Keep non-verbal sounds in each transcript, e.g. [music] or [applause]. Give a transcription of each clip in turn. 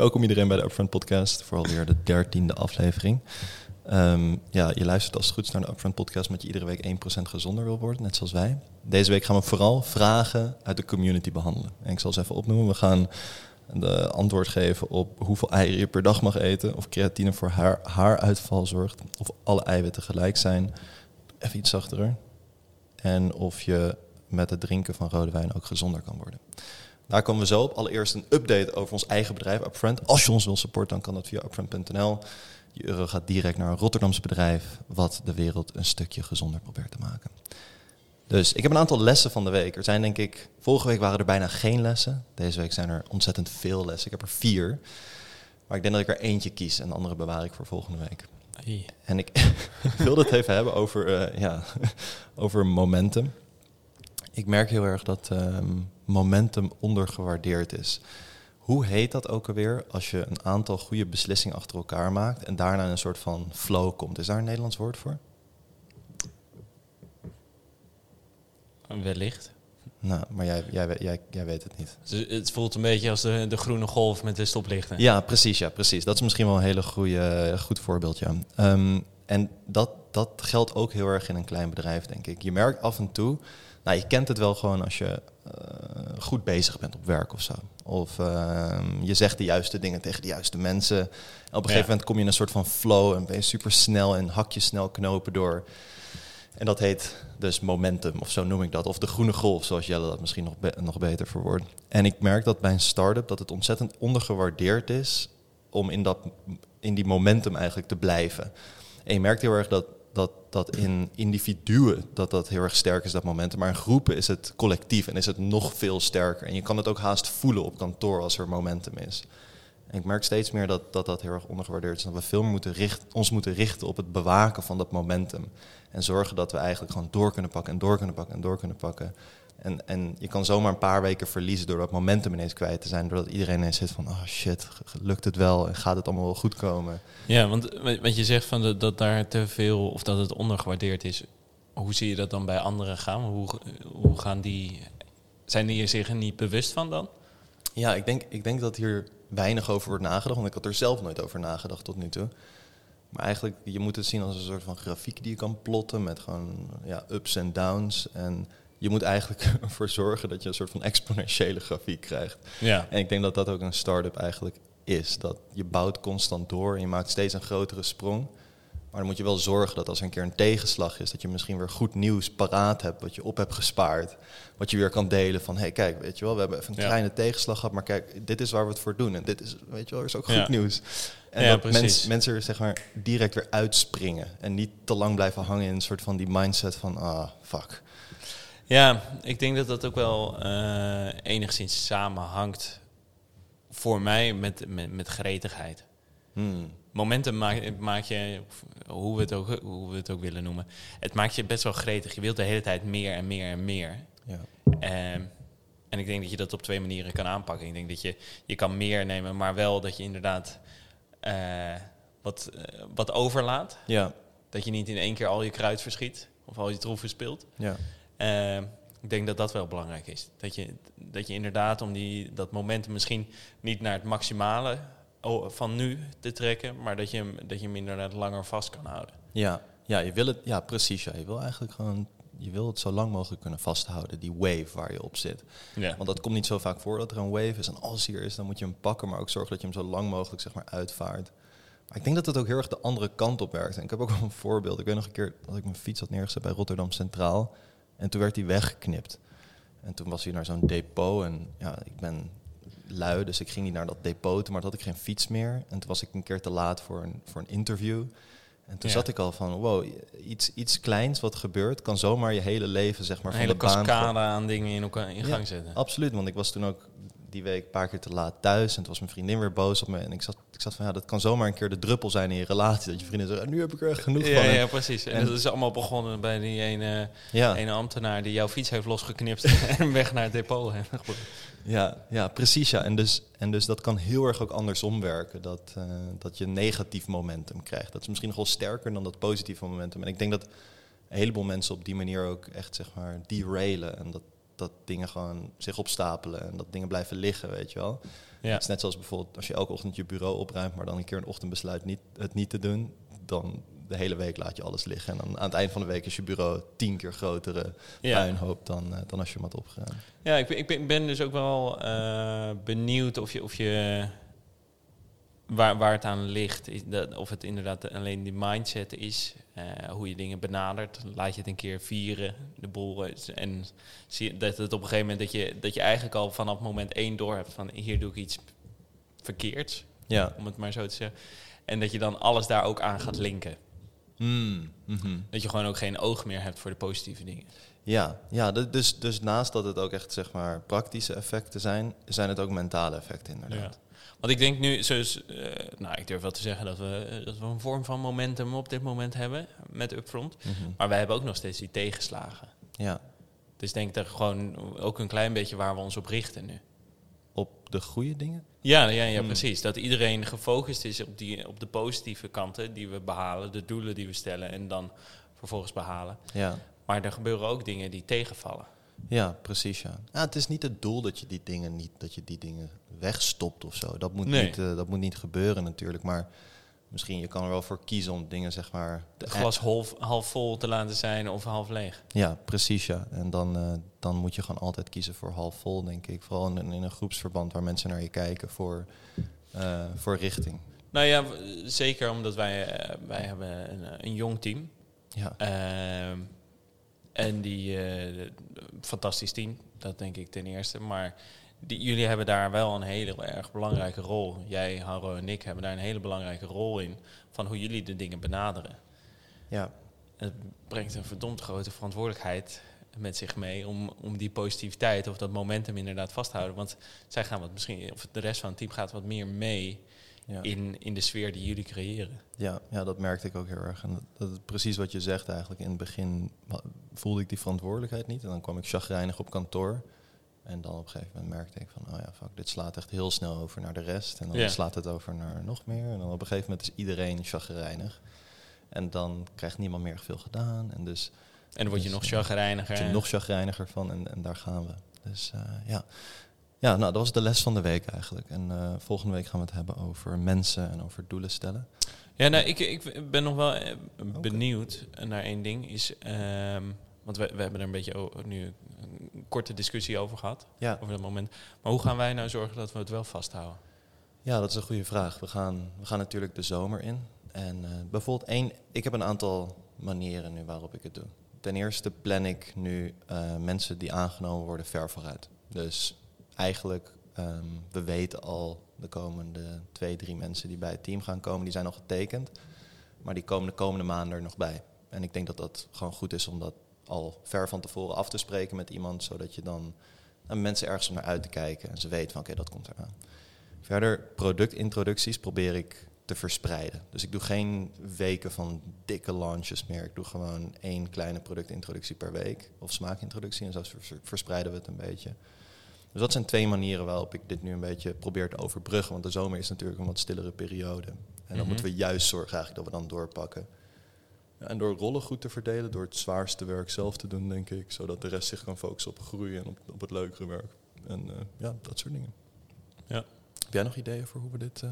Welkom iedereen bij de Upfront Podcast, vooral weer de dertiende aflevering. Ehm, ja, je luistert als het goed is naar de Upfront Podcast, omdat je iedere week 1% gezonder wil worden, net zoals wij. Deze week gaan we vooral vragen uit de community behandelen. En ik zal ze even opnoemen. We gaan de antwoord geven op hoeveel eieren je per dag mag eten, of creatine voor haar, haaruitval zorgt, of alle eiwitten gelijk zijn. Even iets zachter. En of je met het drinken van rode wijn ook gezonder kan worden. Daar komen we zo op. Allereerst een update over ons eigen bedrijf Upfront. Als je ons wil supporten, dan kan dat via upfront.nl. Die euro gaat direct naar een Rotterdamse bedrijf... wat de wereld een stukje gezonder probeert te maken. Dus ik heb een aantal lessen van de week. Er zijn denk ik... Vorige week waren er bijna geen lessen. Deze week zijn er ontzettend veel lessen. Ik heb er vier. Maar ik denk dat ik er eentje kies en de andere bewaar ik voor volgende week. Hey. En ik [laughs] wilde het even hebben over, eh, ja, [laughs] over momentum. Ik merk heel erg dat ehm, momentum ondergewaardeerd is. Hoe heet dat ook alweer als je een aantal goede beslissingen achter elkaar maakt en daarna een soort van flow komt? Is daar een Nederlands woord voor? Wellicht. Nou, maar jij, jij, jij, jij weet het niet. Dus het voelt een beetje als de, de groene golf met de stoplichten. Ja, precies, ja, precies. Dat is misschien wel een hele goede, goed voorbeeld, ja. Ehm, en dat, dat geldt ook heel erg in een klein bedrijf, denk ik. Je merkt af en toe, nou, je kent het wel gewoon als je eh, goed bezig bent op werk of zo. Of ehm, je zegt de juiste dingen tegen de juiste mensen. En op een gegeven Ja. moment kom je in een soort van flow en ben je super snel en hak je snel knopen door. En dat heet dus momentum, of zo noem ik dat. Of de groene golf, zoals Jelle dat misschien nog, be- nog beter verwoordt. En ik merk dat bij een start-up dat het ontzettend ondergewaardeerd is om in, dat, in die momentum eigenlijk te blijven. En je merkt heel erg dat, dat, dat in individuen dat dat heel erg sterk is, dat momentum. Maar in groepen is het collectief en is het nog veel sterker. En je kan het ook haast voelen op kantoor als er momentum is. En ik merk steeds meer dat dat, dat heel erg ondergewaardeerd is. Dat we veel meer moeten richt, ons moeten richten op het bewaken van dat momentum. En zorgen dat we eigenlijk gewoon door kunnen pakken en door kunnen pakken en door kunnen pakken. En, en je kan zomaar een paar weken verliezen door dat momentum ineens kwijt te zijn. Doordat iedereen ineens zit van, oh shit, lukt het wel en gaat het allemaal wel goed komen. Ja, want wat je zegt van de, dat daar te veel of dat het ondergewaardeerd is. Hoe zie je dat dan bij anderen gaan? Hoe, hoe gaan die. Zijn die er zich niet bewust van dan? Ja, ik denk, ik denk dat hier weinig over wordt nagedacht. Want ik had er zelf nooit over nagedacht tot nu toe. Maar eigenlijk, je moet het zien als een soort van grafiek die je kan plotten met gewoon ja, ups en downs. En je moet eigenlijk [laughs] ervoor zorgen dat je een soort van exponentiële grafiek krijgt. Ja. En ik denk dat dat ook een start-up eigenlijk is. Dat je bouwt constant door en je maakt steeds een grotere sprong. Maar dan moet je wel zorgen dat als er een keer een tegenslag is, dat je misschien weer goed nieuws paraat hebt, wat je op hebt gespaard. Wat je weer kan delen van, hé hey, kijk, weet je wel, we hebben even een Ja. kleine tegenslag gehad, maar kijk, dit is waar we het voor doen. En dit is, weet je wel, is ook goed Ja. nieuws. En Ja, dat mens, mensen er zeg maar direct weer uitspringen. En niet te lang blijven hangen in een soort van die mindset van, ah, fuck. Ja, ik denk dat dat ook wel eh, enigszins samenhangt voor mij met, met, met gretigheid. Hmm. Momentum maakt maak je, hoe we, het ook, hoe we het ook willen noemen, het maakt je best wel gretig. Je wilt de hele tijd meer en meer en meer. Ja. Ehm, en ik denk dat je dat op twee manieren kan aanpakken. Ik denk dat je, je kan meer nemen, maar wel dat je inderdaad eh, wat, eh, wat overlaat. Ja, Dat je niet in één keer al je kruid verschiet of al je troef verspilt. ja. Ehm, ik denk dat dat wel belangrijk is. Dat je, dat je inderdaad om die, dat momentum misschien niet naar het maximale o- van nu te trekken, maar dat je, hem, dat je hem inderdaad langer vast kan houden. Ja, ja, je wil het, ja, precies. Ja. Je wil eigenlijk gewoon, je wil het zo lang mogelijk kunnen vasthouden, die wave waar je op zit. Ja. Want dat komt niet zo vaak voor dat er een wave is. En als die er is, dan moet je hem pakken, maar ook zorgen dat je hem zo lang mogelijk zeg maar, uitvaart. Maar ik denk dat het ook heel erg de andere kant op werkt. En ik heb ook wel een voorbeeld. Ik weet nog een keer dat ik mijn fiets had neergezet bij Rotterdam Centraal. En toen werd die weggeknipt. En toen was hij naar zo'n depot. En ja, ik ben lui, dus ik ging niet naar dat depot maar toen had ik geen fiets meer. En toen was ik een keer te laat voor een, voor een interview. En toen Ja. zat ik al van, wow, iets, iets kleins wat gebeurt, kan zomaar je hele leven zeg maar Een van hele de baan... cascade aan dingen in, elkaar, in Ja, gang zetten. Absoluut, want ik was toen ook die week een paar keer te laat thuis. En toen was mijn vriendin weer boos op me. En ik zat, ik zat van, ja, dat kan zomaar een keer de druppel zijn in je relatie. Dat je vriendin zegt, "Ah, nu heb ik er echt genoeg Ja, van. Ja, precies. En, en- dat is allemaal begonnen bij die ene, ja, ene ambtenaar die jouw fiets heeft losgeknipt [laughs] en weg naar het depot heeft ja, ja, precies. Ja. En, dus, en dus dat kan heel erg ook andersom werken. Dat, eh, dat je negatief momentum krijgt. Dat is misschien nog wel sterker dan dat positieve momentum. En ik denk dat een heleboel mensen op die manier ook echt zeg maar derailen. En dat, dat dingen gewoon zich opstapelen en dat dingen blijven liggen, weet je wel. Ja. Het is net zoals bijvoorbeeld als je elke ochtend je bureau opruimt, maar dan een keer een ochtend besluit niet, het niet te doen, dan de hele week laat je alles liggen. En dan aan het eind van de week is je bureau tien keer grotere Ja. puinhoop dan, eh, dan als je hem had opgeruimd. Ja, ik ben, ik ben, ben dus ook wel eh, benieuwd of je, of je waar, waar het aan ligt. Is dat, of het inderdaad alleen die mindset is, eh, hoe je dingen benadert. Laat je het een keer vieren, de boel. is- En zie dat het op een gegeven moment dat je, dat je eigenlijk al vanaf moment één door hebt van hier doe ik iets verkeerds, Ja. om het maar zo te zeggen. En dat je dan alles daar ook aan gaat linken. Mm, mhm. Dat je gewoon ook geen oog meer hebt voor de positieve dingen. Ja, ja dus, dus naast dat het ook echt zeg maar praktische effecten zijn, zijn het ook mentale effecten inderdaad. Want ik denk nu, zoals, eh, nou, ik durf wel te zeggen dat we, eh, dat we een vorm van momentum op dit moment hebben met Upfront. Mhm. Maar wij hebben ook nog steeds die tegenslagen. Ja, Dus ik denk dat gewoon ook een klein beetje waar we ons op richten nu. op de goede dingen. Ja, ja, ja Hmm. precies. Dat iedereen gefocust is op, die, op de positieve kanten die we behalen, de doelen die we stellen en dan vervolgens behalen. Ja, Maar er gebeuren ook dingen die tegenvallen. Ja precies ja. ja. Het is niet het doel dat je die dingen niet, dat je die dingen wegstopt of zo. Dat moet, Nee. niet, eh, dat moet niet gebeuren natuurlijk, maar misschien je kan er wel voor kiezen om dingen zeg maar. De glas half, half vol te laten zijn of half leeg. Ja, precies ja. En dan, eh, dan moet je gewoon altijd kiezen voor half vol, denk ik. Vooral in, in een groepsverband waar mensen naar je kijken voor, eh, voor richting. Nou ja, zeker omdat wij, wij hebben een, een jong team. Ja, Ehm, en die, eh, fantastisch team, dat denk ik ten eerste. Maar die, jullie hebben daar wel een hele erg belangrijke rol. Jij, Harro en ik hebben daar een hele belangrijke rol in. Van hoe jullie de dingen benaderen. ja, Het brengt een verdomd grote verantwoordelijkheid met zich mee om, om die positiviteit of dat momentum inderdaad vast te houden. Want zij gaan wat misschien, of de rest van het team gaat wat meer mee ja. in, in de sfeer die jullie creëren. Ja, ja, dat merkte ik ook heel erg. En dat, dat is precies wat je zegt eigenlijk. In het begin voelde ik die verantwoordelijkheid niet. En dan kwam ik chagrijnig op kantoor. En dan op een gegeven moment merkte ik van, oh ja, fuck, dit slaat echt heel snel over naar de rest. En dan Ja. slaat het over naar nog meer. En dan op een gegeven moment is iedereen chagrijnig. En dan krijgt niemand meer veel gedaan. En dus En dan word je Dus, nog chagrijniger. word je nog chagrijniger van en, en daar gaan we. Dus eh, ja. Ja, nou, dat was de les van de week eigenlijk. En eh, volgende week gaan we het hebben over mensen en over doelen stellen. Ja, nou, ik, ik ben nog wel eh, benieuwd naar één ding. Is, ehm, want we, we hebben er een beetje nu een korte discussie over gehad. Ja. Over dat moment. Maar hoe gaan wij nou zorgen dat we het wel vasthouden? Ja, dat is een goede vraag. We gaan, we gaan natuurlijk de zomer in. En eh, bijvoorbeeld één, ik heb een aantal manieren nu waarop ik het doe. Ten eerste plan ik nu mensen die aangenomen worden ver vooruit. Dus eigenlijk, ehm, we weten al de komende twee, drie mensen die bij het team gaan komen, die zijn al getekend. Maar die komen de komende maanden er nog bij. En ik denk dat dat gewoon goed is om dat al ver van tevoren af te spreken met iemand, zodat je dan eh, mensen ergens om naar uit te kijken en ze weten van oké, dat komt eraan. Verder, productintroducties probeer ik te verspreiden. Dus ik doe geen weken van dikke launches meer. Ik doe gewoon één kleine productintroductie per week. Of smaakintroductie. En zo vers- verspreiden we het een beetje. Dus dat zijn twee manieren waarop ik dit nu een beetje probeer te overbruggen. Want de zomer is natuurlijk een wat stillere periode. En dan Mhm. moeten we juist zorgen eigenlijk dat we dan doorpakken. En door rollen goed te verdelen, door het zwaarste werk zelf te doen, denk ik. Zodat de rest zich kan focussen op groeien en op, op het leukere werk. En eh, ja, dat soort dingen. Ja. Heb jij nog ideeën voor hoe we dit...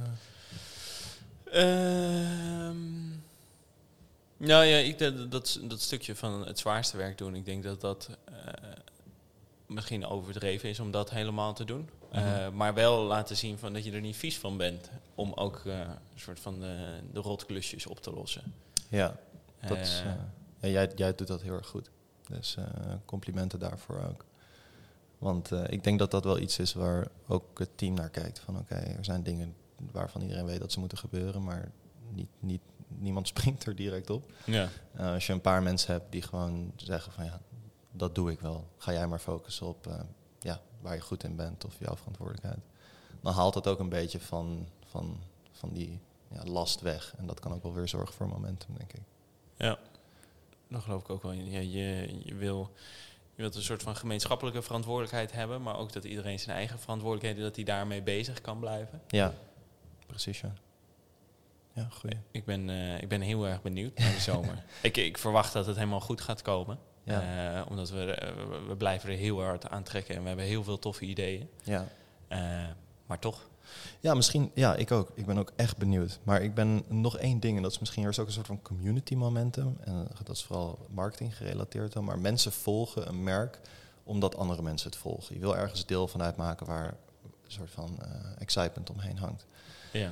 Ehm, nou ja, ik, dat, dat, dat stukje van het zwaarste werk doen, ik denk dat dat eh, misschien overdreven is om dat helemaal te doen. Eh, Mhm. maar wel laten zien van dat je er niet vies van bent om ook eh, een soort van de, de rotklusjes op te lossen. Ja, dat is, Eh, eh, ja, jij, jij doet dat heel erg goed. Dus eh, complimenten daarvoor ook. Want eh, ik denk dat dat wel iets is waar ook het team naar kijkt. Van oké, er zijn dingen waarvan iedereen weet dat ze moeten gebeuren, maar niet, niet, niemand [laughs] springt er direct op. ja. Eh, als je een paar mensen hebt die gewoon zeggen van ja, dat doe ik wel. Ga jij maar focussen op eh, ja, waar je goed in bent of jouw verantwoordelijkheid. Dan haalt dat ook een beetje van, van, van die ja, last weg. En dat kan ook wel weer zorgen voor momentum, denk ik. Ja, dat geloof ik ook wel. Ja, je, je, wil, je wilt een soort van gemeenschappelijke verantwoordelijkheid hebben, maar ook dat iedereen zijn eigen verantwoordelijkheden, dat hij daarmee bezig kan blijven. Ja, precies ja. Ja, goeie. Ik ben, eh, ik ben heel erg benieuwd naar de zomer. [laughs] ik, ik verwacht dat het helemaal goed gaat komen. Ja. Eh, omdat we, eh, we- we blijven er heel hard aan trekken en we hebben heel veel toffe ideeën. Ja. Eh, maar toch, Ja, misschien. Ja, ik ook. Ik ben ook echt benieuwd. Maar ik ben nog één ding, en dat is misschien er is ook een soort van community momentum. En dat is vooral marketing gerelateerd dan. Maar mensen volgen een merk omdat andere mensen het volgen. Je wil ergens deel van uitmaken waar een soort van excitement omheen hangt. ja.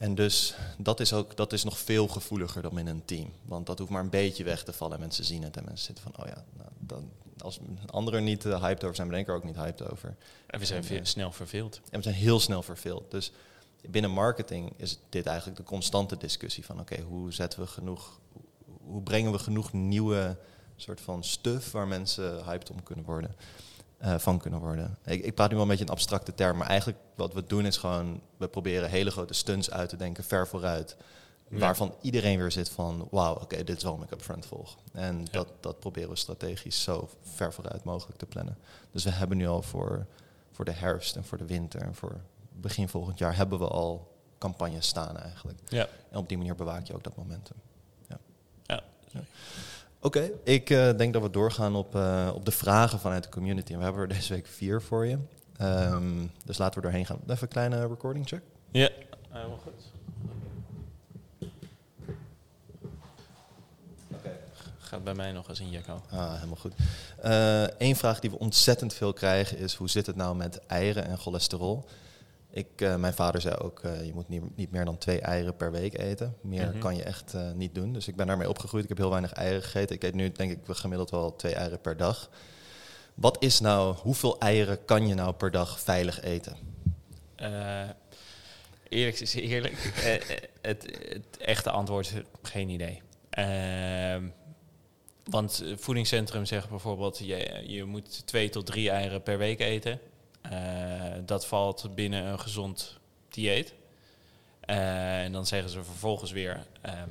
En dus dat is ook dat is nog veel gevoeliger dan in een team. Want dat hoeft maar een beetje weg te vallen. En mensen zien het en mensen zitten van, oh ja, nou, dan, als anderen niet eh, hyped over zijn, ben ik er ook niet hyped over. En we zijn En, eh, snel verveeld. En we zijn heel snel verveeld. Dus binnen marketing is dit eigenlijk de constante discussie van oké, hoe zetten we genoeg, hoe brengen we genoeg nieuwe soort van stuff waar mensen hyped om kunnen worden, eh, van kunnen worden. Ik, ik praat nu wel een beetje in abstracte termen, maar eigenlijk wat we doen is gewoon, we proberen hele grote stunts uit te denken, ver vooruit. Ja. Waarvan iedereen weer zit van, wauw, oké, dit is waarom ik upfront volg. En dat, dat proberen we strategisch zo ver vooruit mogelijk te plannen. Dus we hebben nu al voor, voor de herfst en voor de winter en voor begin volgend jaar hebben we al campagnes staan eigenlijk. Ja. En op die manier bewaak je ook dat momentum. Ja. Ja. Oké, ik eh, denk dat we doorgaan op, eh, op de vragen vanuit de community. En we hebben er deze week vier voor je. Ehm, dus laten we doorheen gaan. Even een kleine recording check. Ja, helemaal goed. Gaat bij mij nog eens in Jacco. Ah, helemaal goed. Eén vraag die we ontzettend veel krijgen is: hoe zit het nou met eieren en cholesterol? Ik, eh, mijn vader zei ook: eh, je moet niet, niet meer dan twee eieren per week eten. Meer Mhm. kan je echt eh, niet doen. Dus ik ben daarmee opgegroeid. Ik heb heel weinig eieren gegeten. Ik eet nu, denk ik, gemiddeld wel twee eieren per dag. Wat is nou, hoeveel eieren kan je nou per dag veilig eten? Eerlijk is [laughs] eerlijk. Het, het echte antwoord is geen idee. Ehm, want het voedingscentrum zegt bijvoorbeeld... Je, je moet twee tot drie eieren per week eten. Eh, dat valt binnen een gezond dieet. Eh, en dan zeggen ze vervolgens weer... ehm,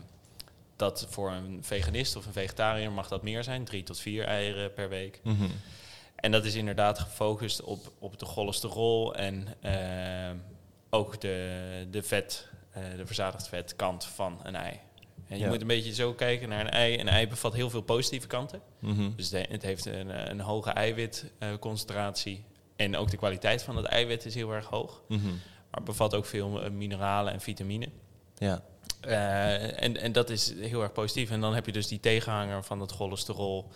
dat voor een veganist of een vegetariër mag dat meer zijn. Drie tot vier eieren per week. En dat is inderdaad gefocust op, op de cholesterol en eh, ook de, de vet, eh, de verzadigd vet kant van een ei. En je Ja. moet een beetje zo kijken naar een ei. Een ei bevat heel veel positieve kanten. Mhm. Dus de- het heeft een, een hoge eiwitconcentratie. En ook de kwaliteit van het eiwit is heel erg hoog. Mhm. Maar bevat ook veel eh, mineralen en vitamine. Ja, Eh, en, en dat is heel erg positief. En dan heb je dus die tegenhanger van het cholesterol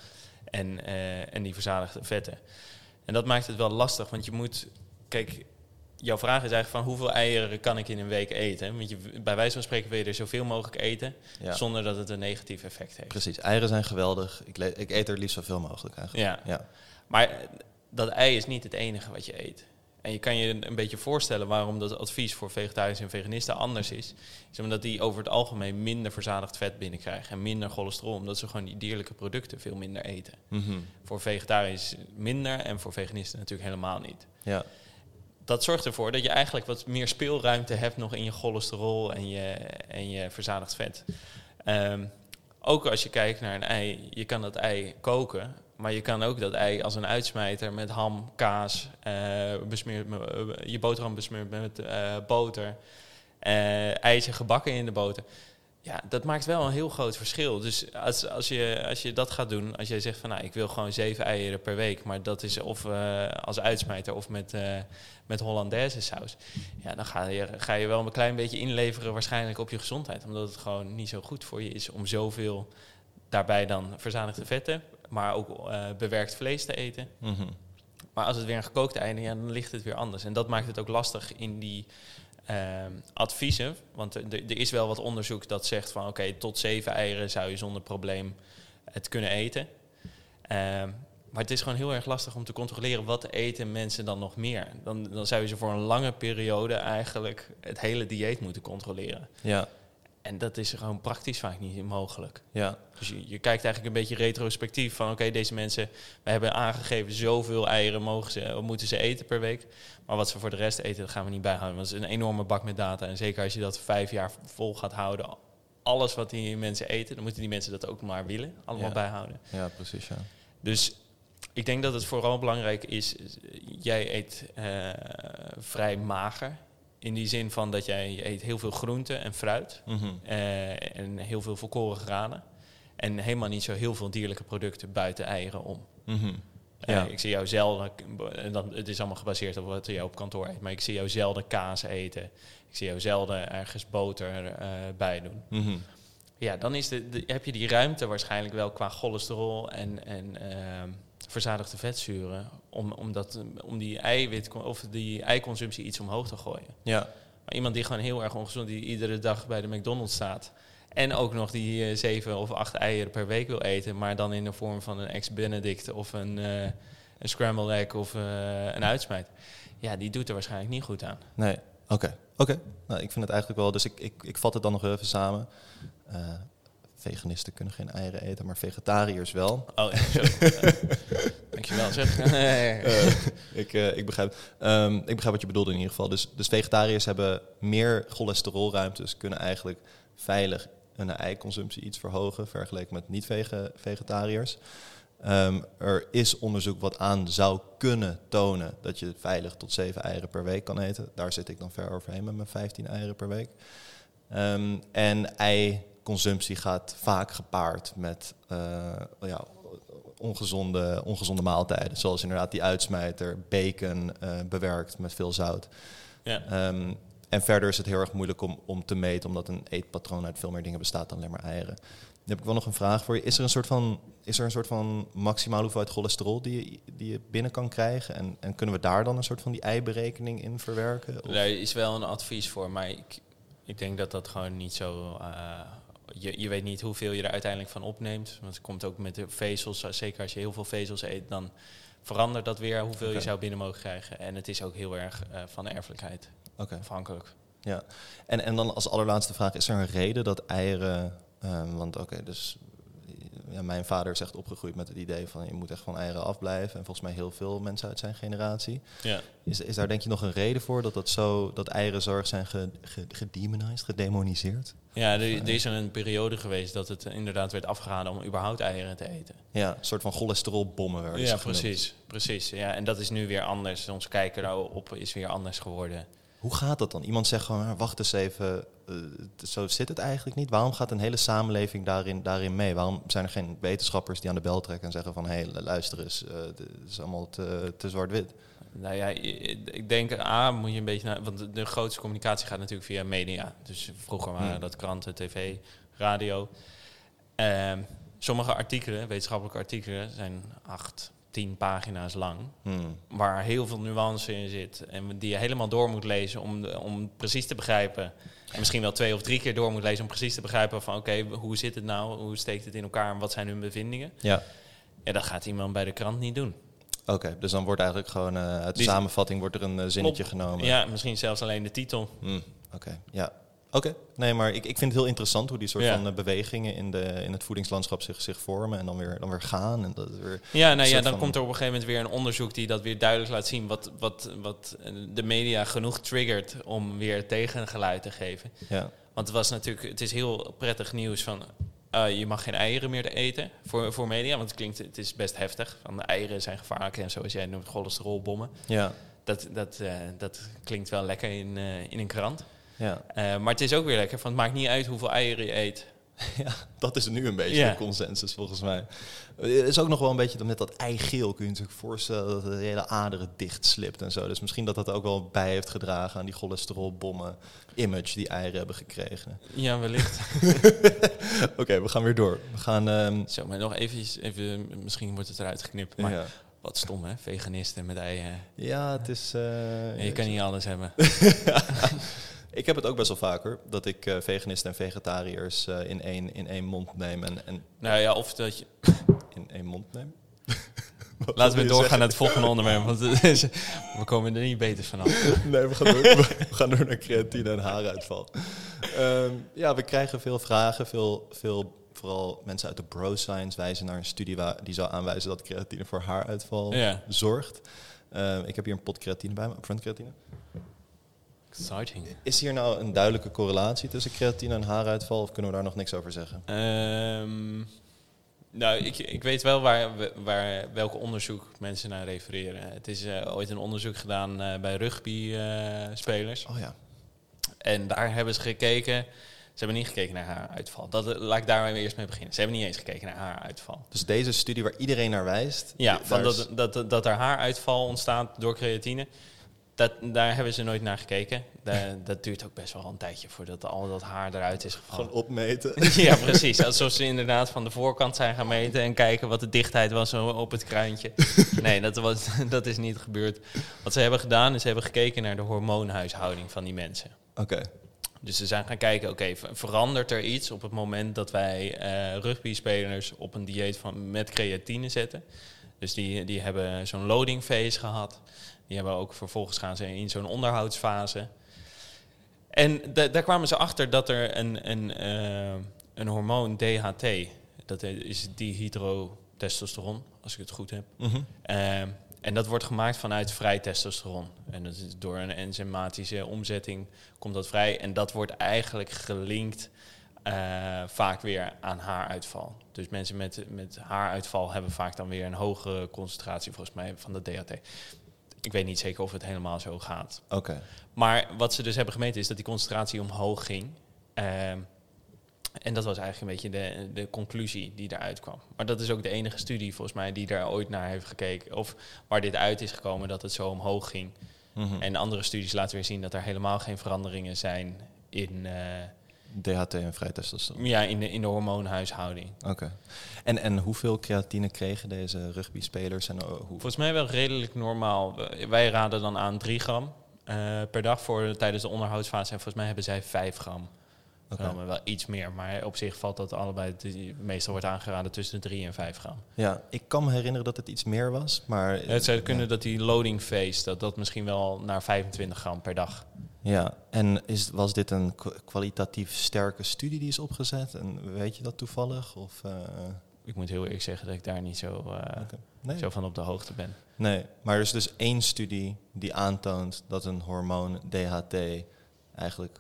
en, eh, en die verzadigde vetten. En dat maakt het wel lastig, want je moet... Kijk, jouw vraag is eigenlijk van hoeveel eieren kan ik in een week eten? Want je, bij wijze van spreken wil je er zoveel mogelijk eten... ja. zonder dat het een negatief effect heeft. precies. Eieren zijn geweldig. Ik, ik eet er liefst zoveel mogelijk eigenlijk. Ja, Ja. maar dat ei is niet het enige wat je eet. En je kan je een beetje voorstellen waarom dat advies voor vegetariërs en veganisten anders is. Is omdat die over het algemeen minder verzadigd vet binnenkrijgen en minder cholesterol, omdat ze gewoon die dierlijke producten veel minder eten. Mhm. Voor vegetariërs minder en voor veganisten natuurlijk helemaal niet. ja. Dat zorgt ervoor dat je eigenlijk wat meer speelruimte hebt nog in je cholesterol en je, en je verzadigd vet. Ehm, ook als je kijkt naar een ei, je kan dat ei koken, maar je kan ook dat ei als een uitsmijter met ham, kaas, eh, besmeerd, eh, je boterham besmeerd met eh, boter, eitje gebakken in de boter. Ja, dat maakt wel een heel groot verschil. Dus als, als, je, als je dat gaat doen, als jij zegt van nou, ik wil gewoon zeven eieren per week, maar dat is of als uitsmijter of met, met Hollandaise saus. Ja, dan ga je, ga je wel een klein beetje inleveren waarschijnlijk op je gezondheid. Omdat het gewoon niet zo goed voor je is om zoveel daarbij dan verzadigde vetten, maar ook eh, bewerkt vlees te eten. Mhm. Maar als het weer een gekookte ei is, ja, dan ligt het weer anders. En dat maakt het ook lastig in die ehm, adviezen. Want er, is wel wat onderzoek dat zegt van... oké, tot zeven eieren zou je zonder probleem het kunnen eten. Ehm, maar het is gewoon heel erg lastig om te controleren... wat eten mensen dan nog meer. Dan, dan zou je ze voor een lange periode eigenlijk... het hele dieet moeten controleren. Ja, En dat is gewoon praktisch vaak niet mogelijk. ja. Dus je, je kijkt eigenlijk een beetje retrospectief van oké, deze mensen, we hebben aangegeven zoveel eieren mogen ze, moeten ze eten per week. Maar wat ze voor de rest eten, dat gaan we niet bijhouden. Want het is een enorme bak met data. En zeker als je dat vijf jaar vol gaat houden, alles wat die mensen eten, dan moeten die mensen dat ook maar willen, allemaal Ja. bijhouden. ja, precies. Ja. Dus ik denk dat het vooral belangrijk is, is, jij eet eh, vrij mager. In die zin van dat jij je eet heel veel groente en fruit. Mhm. Eh, en heel veel volkoren granen. En helemaal niet zo heel veel dierlijke producten buiten eieren om. Mhm. Eh, Ja. ik zie jou zelden, en dan, het is allemaal gebaseerd op wat je op kantoor eet, maar ik zie jou zelden kaas eten. Ik zie jou zelden ergens boter eh, bij doen. Mhm. Ja, dan is de, de- heb je die ruimte waarschijnlijk wel qua cholesterol en, en ehm, verzadigde vetzuren om, om, dat, om die eiwit of die eiconsumptie iets omhoog te gooien. Ja. Maar iemand die gewoon heel erg ongezond, die iedere dag bij de McDonald's staat. En ook nog die eh, zeven of acht eieren per week wil eten, maar dan in de vorm van een ex-Benedict of een, eh een scrambled egg of eh, een uitsmijt. Ja, die doet er waarschijnlijk niet goed aan. Nee, oké. Oké. Nou, ik vind het eigenlijk wel, dus ik, ik, ik vat het dan nog even samen. Veganisten kunnen geen eieren eten, maar vegetariërs wel. Oh, ja, [laughs] Dankjewel zeg. Eh, ik, eh, ik, begrijp, ehm, ik begrijp wat je bedoelde in ieder geval. Dus, dus vegetariërs hebben meer cholesterolruimtes, kunnen eigenlijk veilig hun eiconsumptie iets verhogen vergeleken met niet-vegetariërs. Ehm, er is onderzoek wat aan zou kunnen tonen dat je veilig tot 7 eieren per week kan eten. Daar zit ik dan ver overheen met mijn 15 eieren per week. Ehm, en eiconsumptie gaat vaak gepaard met eh, ja, ongezonde, ongezonde maaltijden. Zoals inderdaad die uitsmijter, bacon eh, bewerkt met veel zout. ja. Ehm, en verder is het heel erg moeilijk om, om te meten, omdat een eetpatroon uit veel meer dingen bestaat dan alleen maar eieren. Dan heb ik wel nog een vraag voor je. Is er een soort van, is er een soort van maximale hoeveelheid cholesterol die je, die je binnen kan krijgen? En, en kunnen we daar dan een soort van die eiberekening in verwerken? Of- Daar is wel een advies voor, maar ik, ik denk dat dat gewoon niet zo. eh, je, je weet niet hoeveel je er uiteindelijk van opneemt. Want het komt ook met de vezels. Zeker als je heel veel vezels eet, dan verandert dat weer hoeveel je zou binnen mogen krijgen. En het is ook heel erg eh, van erfelijkheid afhankelijk. Ja, en, en dan als allerlaatste vraag, is er een reden dat eieren... ehm, want oké, dus ja, mijn vader is echt opgegroeid met het idee van je moet echt van eieren afblijven. En volgens mij heel veel mensen uit zijn generatie. Ja. Is, is daar denk je nog een reden voor dat, dat, zo, dat eierenzorg zijn ge, ge, gedemonized, gedemoniseerd? Ja, er, er is een periode geweest dat het inderdaad werd afgeraden om überhaupt eieren te eten. Ja, een soort van cholesterolbommen werden Ja, precies. precies. Ja, en dat is nu weer anders. Ons kijken daarop is weer anders geworden. Hoe gaat dat dan? Iemand zegt gewoon, "Ah, wacht eens even, eh, zo zit het eigenlijk niet. Waarom gaat een hele samenleving daarin, daarin mee? Waarom zijn er geen wetenschappers die aan de bel trekken en zeggen van... hé, hey, luister eens, dit is allemaal te, te zwart-wit. Nou ja, ik denk, A, moet je een beetje naar... Want de, de grootste communicatie gaat natuurlijk via media. Dus vroeger waren Hmm. dat kranten, tv, radio. Ehm, sommige artikelen, wetenschappelijke artikelen, zijn acht, tien pagina's lang. Hmm. Waar heel veel nuance in zit. En die je helemaal door moet lezen om, de- om precies te begrijpen. En misschien wel twee of drie keer door moet lezen om precies te begrijpen van... oké, hoe zit het nou? Hoe steekt het in elkaar? En wat zijn hun bevindingen? Ja, Ja, dat gaat iemand bij de krant niet doen. oké. dus dan wordt eigenlijk gewoon eh, uit de Die- samenvatting wordt er een eh, zinnetje genomen. Ja, misschien zelfs alleen de titel. Hmm, Oké, ja. Oké, nee, maar ik, ik vind het heel interessant hoe die soort Ja. van eh, bewegingen in, de, in het voedingslandschap zich, zich vormen en dan weer, dan weer gaan. En dat weer, Ja, nou ja, dan komt er op een gegeven moment weer een onderzoek die dat weer duidelijk laat zien. Wat, wat, wat de media genoeg triggert om weer tegengeluid te geven. ja. Want het was natuurlijk, het is heel prettig nieuws van eh, je mag geen eieren meer eten voor, voor media. Want het klinkt, het is best heftig. Van de eieren zijn gevaarlijk en zoals jij noemt, cholesterolbommen. Ja, Dat, dat, eh, dat klinkt wel lekker in, eh, in een krant. Ja. Eh, maar het is ook weer lekker, van het maakt niet uit hoeveel eieren je eet. [laughs] ja, dat is nu een beetje de consensus volgens mij. Het is ook nog wel een beetje dat met dat eigeel kun je natuurlijk voorstellen dat de hele aderen dicht slipt en zo. Dus misschien dat dat ook wel bij heeft gedragen aan die cholesterolbommen image die eieren hebben gekregen. Ja, wellicht. [laughs] Oké, we gaan weer door. We gaan... ehm, Zo, maar nog even, even, misschien wordt het eruit geknipt. Maar ja. wat stom hè, veganisten met eieren. ja, het is... eh, je kan niet alles hebben. [laughs] Ik heb het ook best wel vaker, dat ik eh, veganisten en vegetariërs eh, in, één, in één mond neem en, en Nou ja, of dat je... [laughs] in één mond neem. [laughs] Laten we doorgaan zeggen? naar het volgende onderwerp, want we komen er niet beter vanaf. [laughs] Nee, we gaan door, we gaan door naar creatine en haaruitval. Ehm, ja, we krijgen veel vragen. Veel, veel, vooral mensen uit de bro science wijzen naar een studie waar, die zou aanwijzen dat creatine voor haaruitval Ja. zorgt. Ehm, ik heb hier een pot creatine bij me, upfront creatine. Exciting. Is hier nou een duidelijke correlatie tussen creatine en haaruitval of kunnen we daar nog niks over zeggen? Ehm, nou, ik, ik weet wel waar, waar, welk onderzoek mensen naar refereren. Het is eh, ooit een onderzoek gedaan eh, bij rugby-spelers. Oh ja. en daar hebben ze gekeken Ze hebben niet gekeken naar haar uitval. Dat, eh, laat ik daar eerst mee beginnen. Ze hebben niet eens gekeken naar haar uitval. Dus deze studie waar iedereen naar wijst. Ja, van dat, dat, dat, dat er haaruitval ontstaat door creatine. Dat, daar hebben ze nooit naar gekeken. Da- dat duurt ook best wel een tijdje voordat al dat haar eruit is gevallen. Gewoon opmeten. [laughs] Ja, precies. Alsof ze inderdaad van de voorkant zijn gaan meten en kijken wat de dichtheid was op het kruintje. [laughs] Nee, dat, was, [laughs] dat is niet gebeurd. Wat ze hebben gedaan is ze hebben gekeken naar de hormoonhuishouding van die mensen. Oké. Dus ze zijn gaan kijken, oké, ver- verandert er iets op het moment dat wij eh rugby-spelers op een dieet van, met creatine zetten? Dus die, die hebben zo'n loading phase gehad. Die hebben ook vervolgens gaan ze in zo'n onderhoudsfase. En da- daar kwamen ze achter dat er een, een, eh, een hormoon DHT, dat is dihydrotestosteron, als ik het goed heb. Mhm. Ehm, en dat wordt gemaakt vanuit vrij testosteron. En dat is door een enzymatische omzetting komt dat vrij. En dat wordt eigenlijk gelinkt eh, vaak weer aan haaruitval. Dus mensen met, met haaruitval hebben vaak dan weer een hogere concentratie volgens mij van de DHT. Ik weet niet zeker of het helemaal zo gaat. Oké. Maar wat ze dus hebben gemeten is dat die concentratie omhoog ging. Ehm, en dat was eigenlijk een beetje de, de conclusie die eruit kwam. Maar dat is ook de enige studie volgens mij die daar ooit naar heeft gekeken. Of waar dit uit is gekomen dat het zo omhoog ging. Mhm. En andere studies laten weer zien dat er helemaal geen veranderingen zijn in, eh, DHT en vrij testosteron. ja, in, de, in de hormoonhuishouding. Oké. En, en hoeveel creatine kregen deze rugby-spelers? En, oh, hoe... Volgens mij wel redelijk normaal. Wij- raden dan aan 3 gram eh, per dag voor tijdens de onderhoudsfase. En volgens mij hebben zij 5 gram. Oké. genomen. Wel iets meer, maar op zich valt dat allebei. de- Meestal wordt aangeraden tussen de 3 en 5 gram. Ja, ik kan me herinneren dat het iets meer was, maar... Het zou kunnen ja. dat die loading phase, dat dat misschien wel naar 25 gram per dag. Ja, en is, was dit een kwa- kwalitatief sterke studie die is opgezet? En weet je dat toevallig? Of, eh, Ik moet heel eerlijk zeggen dat ik daar niet zo, eh, nee. zo van op de hoogte ben. nee, maar er is dus één studie die aantoont dat een hormoon DHT eigenlijk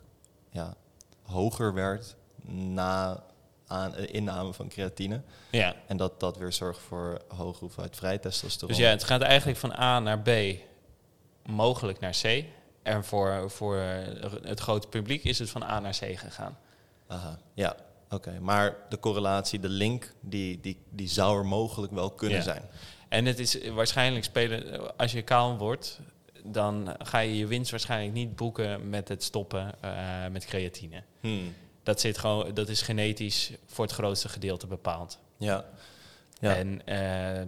ja, hoger werd na aan, eh, inname van creatine. Ja, En dat dat weer zorgt voor hoge hoeveelheid vrij testosteron. dus ja, het gaat eigenlijk van A naar B, mogelijk naar C. En voor, voor het grote publiek is het van A naar C gegaan. Aha, ja, oké. Maar de correlatie, de link, die, die, die zou er mogelijk wel kunnen Ja. zijn. En het is waarschijnlijk spelen, als je kaal wordt, dan ga je je winst waarschijnlijk niet boeken met het stoppen eh, met creatine. Hmm. Dat, zit gewoon, dat is genetisch voor het grootste gedeelte bepaald. Ja. ja. En eh,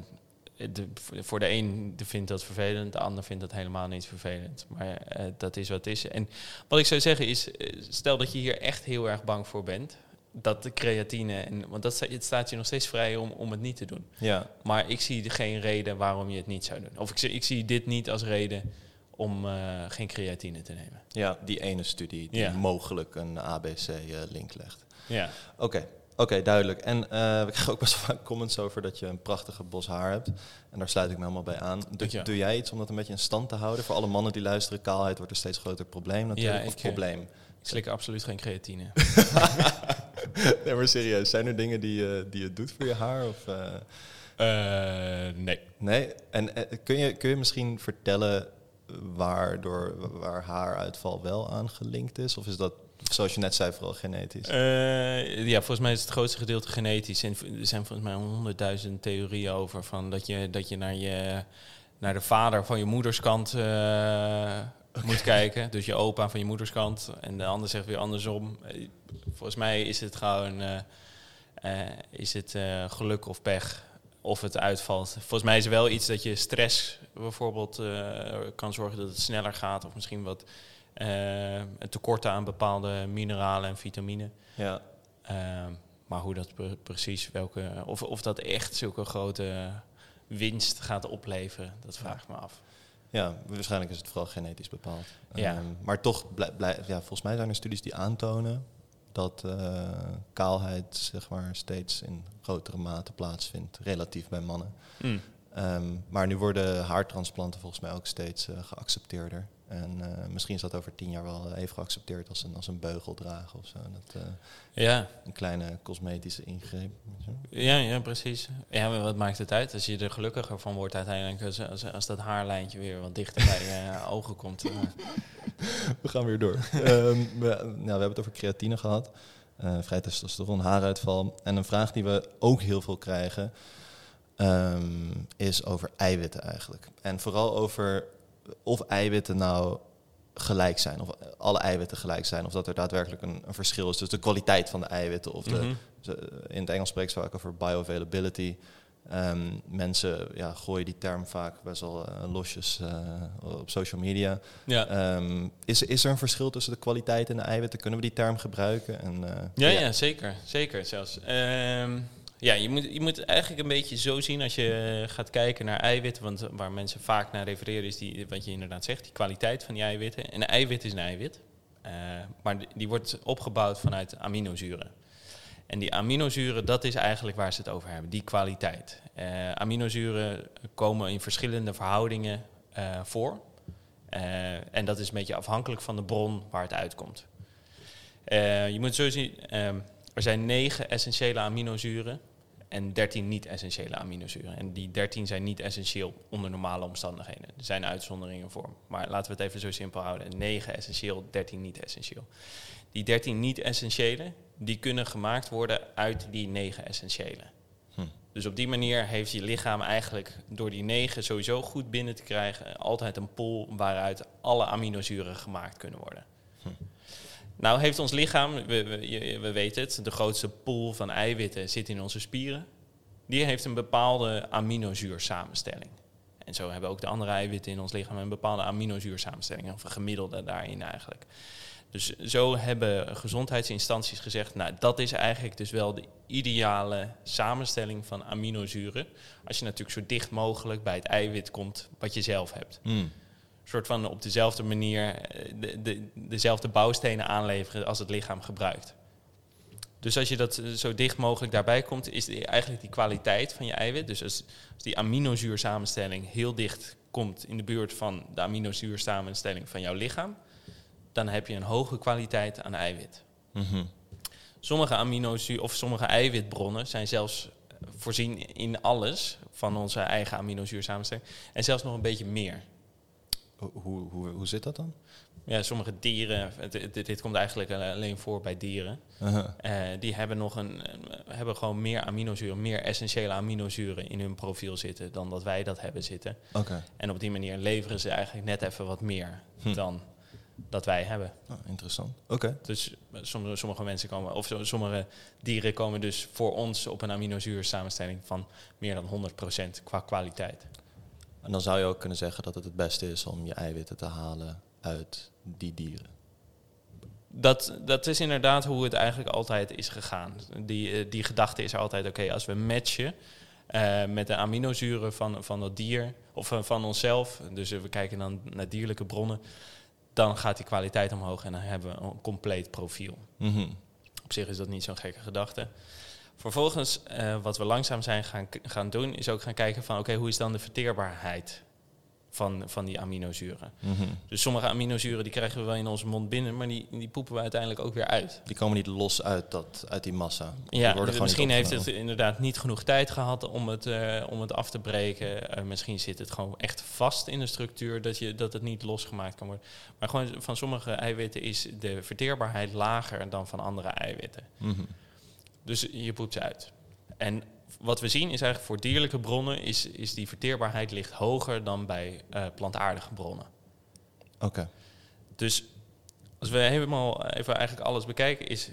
de, voor de een vindt dat vervelend, de ander vindt dat helemaal niet vervelend. Maar eh, dat is wat het is. En wat ik zou zeggen is, eh, stel dat je hier echt heel erg bang voor bent, dat de creatine, en, want dat, het staat je nog steeds vrij om, om het niet te doen. ja. Maar ik zie geen reden waarom je het niet zou doen. Of ik, zie- ik zie dit niet als reden om eh, geen creatine te nemen. Ja, die ene studie die Ja. mogelijk een ABC-link legt. Ja. Oké, oké, duidelijk. En eh [laughs] we krijgen ook best wel vaak comments over dat je een prachtige bos haar hebt. En daar sluit ik me helemaal bij aan. Doe, doe jij iets om dat een beetje in stand te houden? Voor alle mannen die luisteren, kaalheid wordt een steeds groter probleem natuurlijk. Ja, of ik, eh, probleem. Ik slik absoluut geen creatine. [laughs] nee, maar serieus. Zijn er dingen die, je die je doet voor je haar? Of, eh, nee. Nee? En eh, kun, je, kun je misschien vertellen waardoor, waar haaruitval wel aan gelinkt is? Of is dat, zoals je net zei, vooral genetisch? Eh, ja, volgens mij is het grootste gedeelte genetisch. En er zijn volgens mij honderdduizend theorieën over van dat je, dat je naar je naar de vader van je moederskant eh, [laughs] moet kijken. Dus je opa van je moederskant. En de ander zegt weer andersom. Eh, Volgens mij is het gewoon is het, geluk of pech of het uitvalt. Volgens mij is er wel iets dat je stress bijvoorbeeld kan zorgen dat het sneller gaat. Of misschien wat eh, een tekort aan bepaalde mineralen en vitamine. Ja. Ehm, maar hoe dat pre- precies, welke, of, of dat echt zulke grote winst gaat opleveren, dat vraag ik me af. Ja, waarschijnlijk is het vooral genetisch bepaald. Ja. Ehm, maar toch, blij, blij- ja, volgens mij zijn er studies die aantonen dat eh, kaalheid zeg maar, steeds in grotere mate plaatsvindt, relatief bij mannen. Mm. Ehm, maar nu worden haartransplanten volgens mij ook steeds eh, geaccepteerder. En eh, misschien is dat over tien jaar wel even geaccepteerd als een, als een beugel dragen of zo. Dat, eh, Ja, een kleine cosmetische ingreep. Ja, ja, precies. Ja, maar wat maakt het uit? Als je er gelukkiger van wordt uiteindelijk, als, als, als dat haarlijntje weer wat dichter bij je [laughs] ogen komt. [laughs] eh. We gaan weer door. [laughs] Ehm, we, nou, we hebben het over creatine gehad. eh vrij testosteron, haaruitval. En een vraag die we ook heel veel krijgen... ehm, is over eiwitten eigenlijk. En vooral over of eiwitten nou gelijk zijn. Of alle eiwitten gelijk zijn. Of dat er daadwerkelijk een, een verschil is tussen de kwaliteit van de eiwitten. Of de, Mhm. ze- in het Engels spreekt ze vaak over bioavailability. Ehm, mensen ja, gooien die term vaak best wel eh, losjes eh, op social media. Ja. Ehm, is, is er een verschil tussen de kwaliteit en de eiwitten? Kunnen we die term gebruiken? En, eh, Ja, ja, zeker. Zeker zelfs. Ehm, ja, je moet, je moet eigenlijk een beetje zo zien als je eh, gaat kijken naar eiwitten. Want eh, waar mensen vaak naar refereren is die, wat je inderdaad zegt, die kwaliteit van die eiwitten. En een eiwit is een eiwit. Eh, maar die, wordt opgebouwd vanuit aminozuren. En die aminozuren, dat is eigenlijk waar ze het over hebben, die kwaliteit. Eh, aminozuren komen in verschillende verhoudingen voor. En dat is een beetje afhankelijk van de bron waar het uitkomt. Je moet zo zien, ehm, er zijn negen essentiële aminozuren en 13 niet-essentiële aminozuren. En die 13 zijn niet essentieel onder normale omstandigheden. Er zijn uitzonderingen voor. Maar laten we het even zo simpel houden. 9 essentieel, 13 niet-essentieel. Die 13 niet-essentiële, die kunnen gemaakt worden uit die 9 essentiële. Hm. Dus op die manier heeft je lichaam eigenlijk door die 9 sowieso goed binnen te krijgen... altijd een pool waaruit alle aminozuren gemaakt kunnen worden. Nou heeft ons lichaam, we, we weten het, de grootste pool van eiwitten zit in onze spieren. Die heeft een bepaalde aminozuursamenstelling. En zo hebben ook de andere eiwitten in ons lichaam een bepaalde aminozuursamenstelling, of een gemiddelde daarin eigenlijk. Dus zo hebben gezondheidsinstanties gezegd, nou dat is eigenlijk dus wel de ideale samenstelling van aminozuren. Als je natuurlijk zo dicht mogelijk bij het eiwit komt wat je zelf hebt hmm. Soort van op dezelfde manier eh, de, de, dezelfde bouwstenen aanleveren als het lichaam gebruikt. Dus als je dat eh, zo dicht mogelijk daarbij komt, is die, eigenlijk die kwaliteit van je eiwit. Dus als, als die aminozuursamenstelling heel dicht komt in de buurt van de aminozuursamenstelling van jouw lichaam, dan heb je een hoge kwaliteit aan eiwit. Mhm. Sommige aminozuur of sommige eiwitbronnen zijn zelfs eh, voorzien in alles van onze eigen aminozuursamenstelling en zelfs nog een beetje meer. Hoe, hoe, hoe, zit dat dan? Ja, sommige dieren, dit, dit komt eigenlijk alleen voor bij dieren. Uh-huh. Eh, die hebben nog een, hebben gewoon meer aminozuren, meer essentiële aminozuren in hun profiel zitten dan dat wij dat hebben zitten. Oké, En op die manier leveren ze eigenlijk net even wat meer Hm. dan dat wij hebben. Oh, interessant. Oké. Dus eh, sommige, sommige mensen komen, of sommige dieren komen dus voor ons op een aminozuursamenstelling van meer dan 100% qua kwaliteit. En dan zou je ook kunnen zeggen dat het het beste is om je eiwitten te halen uit die dieren. Dat, dat is inderdaad hoe het eigenlijk altijd is gegaan. Die, eh, die gedachte is altijd, oké, als we matchen eh, met de aminozuren van, van dat dier of van, van onszelf, dus eh, we kijken dan naar dierlijke bronnen, dan gaat die kwaliteit omhoog en dan hebben we een compleet profiel. Mhm. Op zich is dat niet zo'n gekke gedachte. Vervolgens, eh, wat we langzaam zijn gaan, gaan doen, is ook gaan kijken van, oké, hoe is dan de verteerbaarheid van, van die aminozuren? Mhm. Dus sommige aminozuren die krijgen we wel in onze mond binnen, maar die, die poepen we uiteindelijk ook weer uit. Die komen niet los uit, dat, uit die massa. Ja, misschien heeft het inderdaad niet genoeg tijd gehad om het, eh, om het af te breken. Eh, misschien zit het gewoon echt vast in de structuur dat, je, dat het niet losgemaakt kan worden. Maar gewoon van sommige eiwitten is de verteerbaarheid lager dan van andere eiwitten. Mhm. Dus je poept ze uit. En wat we zien is eigenlijk voor dierlijke bronnen is, is die verteerbaarheid ligt hoger dan bij eh, plantaardige bronnen. Oké. Dus als we helemaal even eigenlijk alles bekijken, is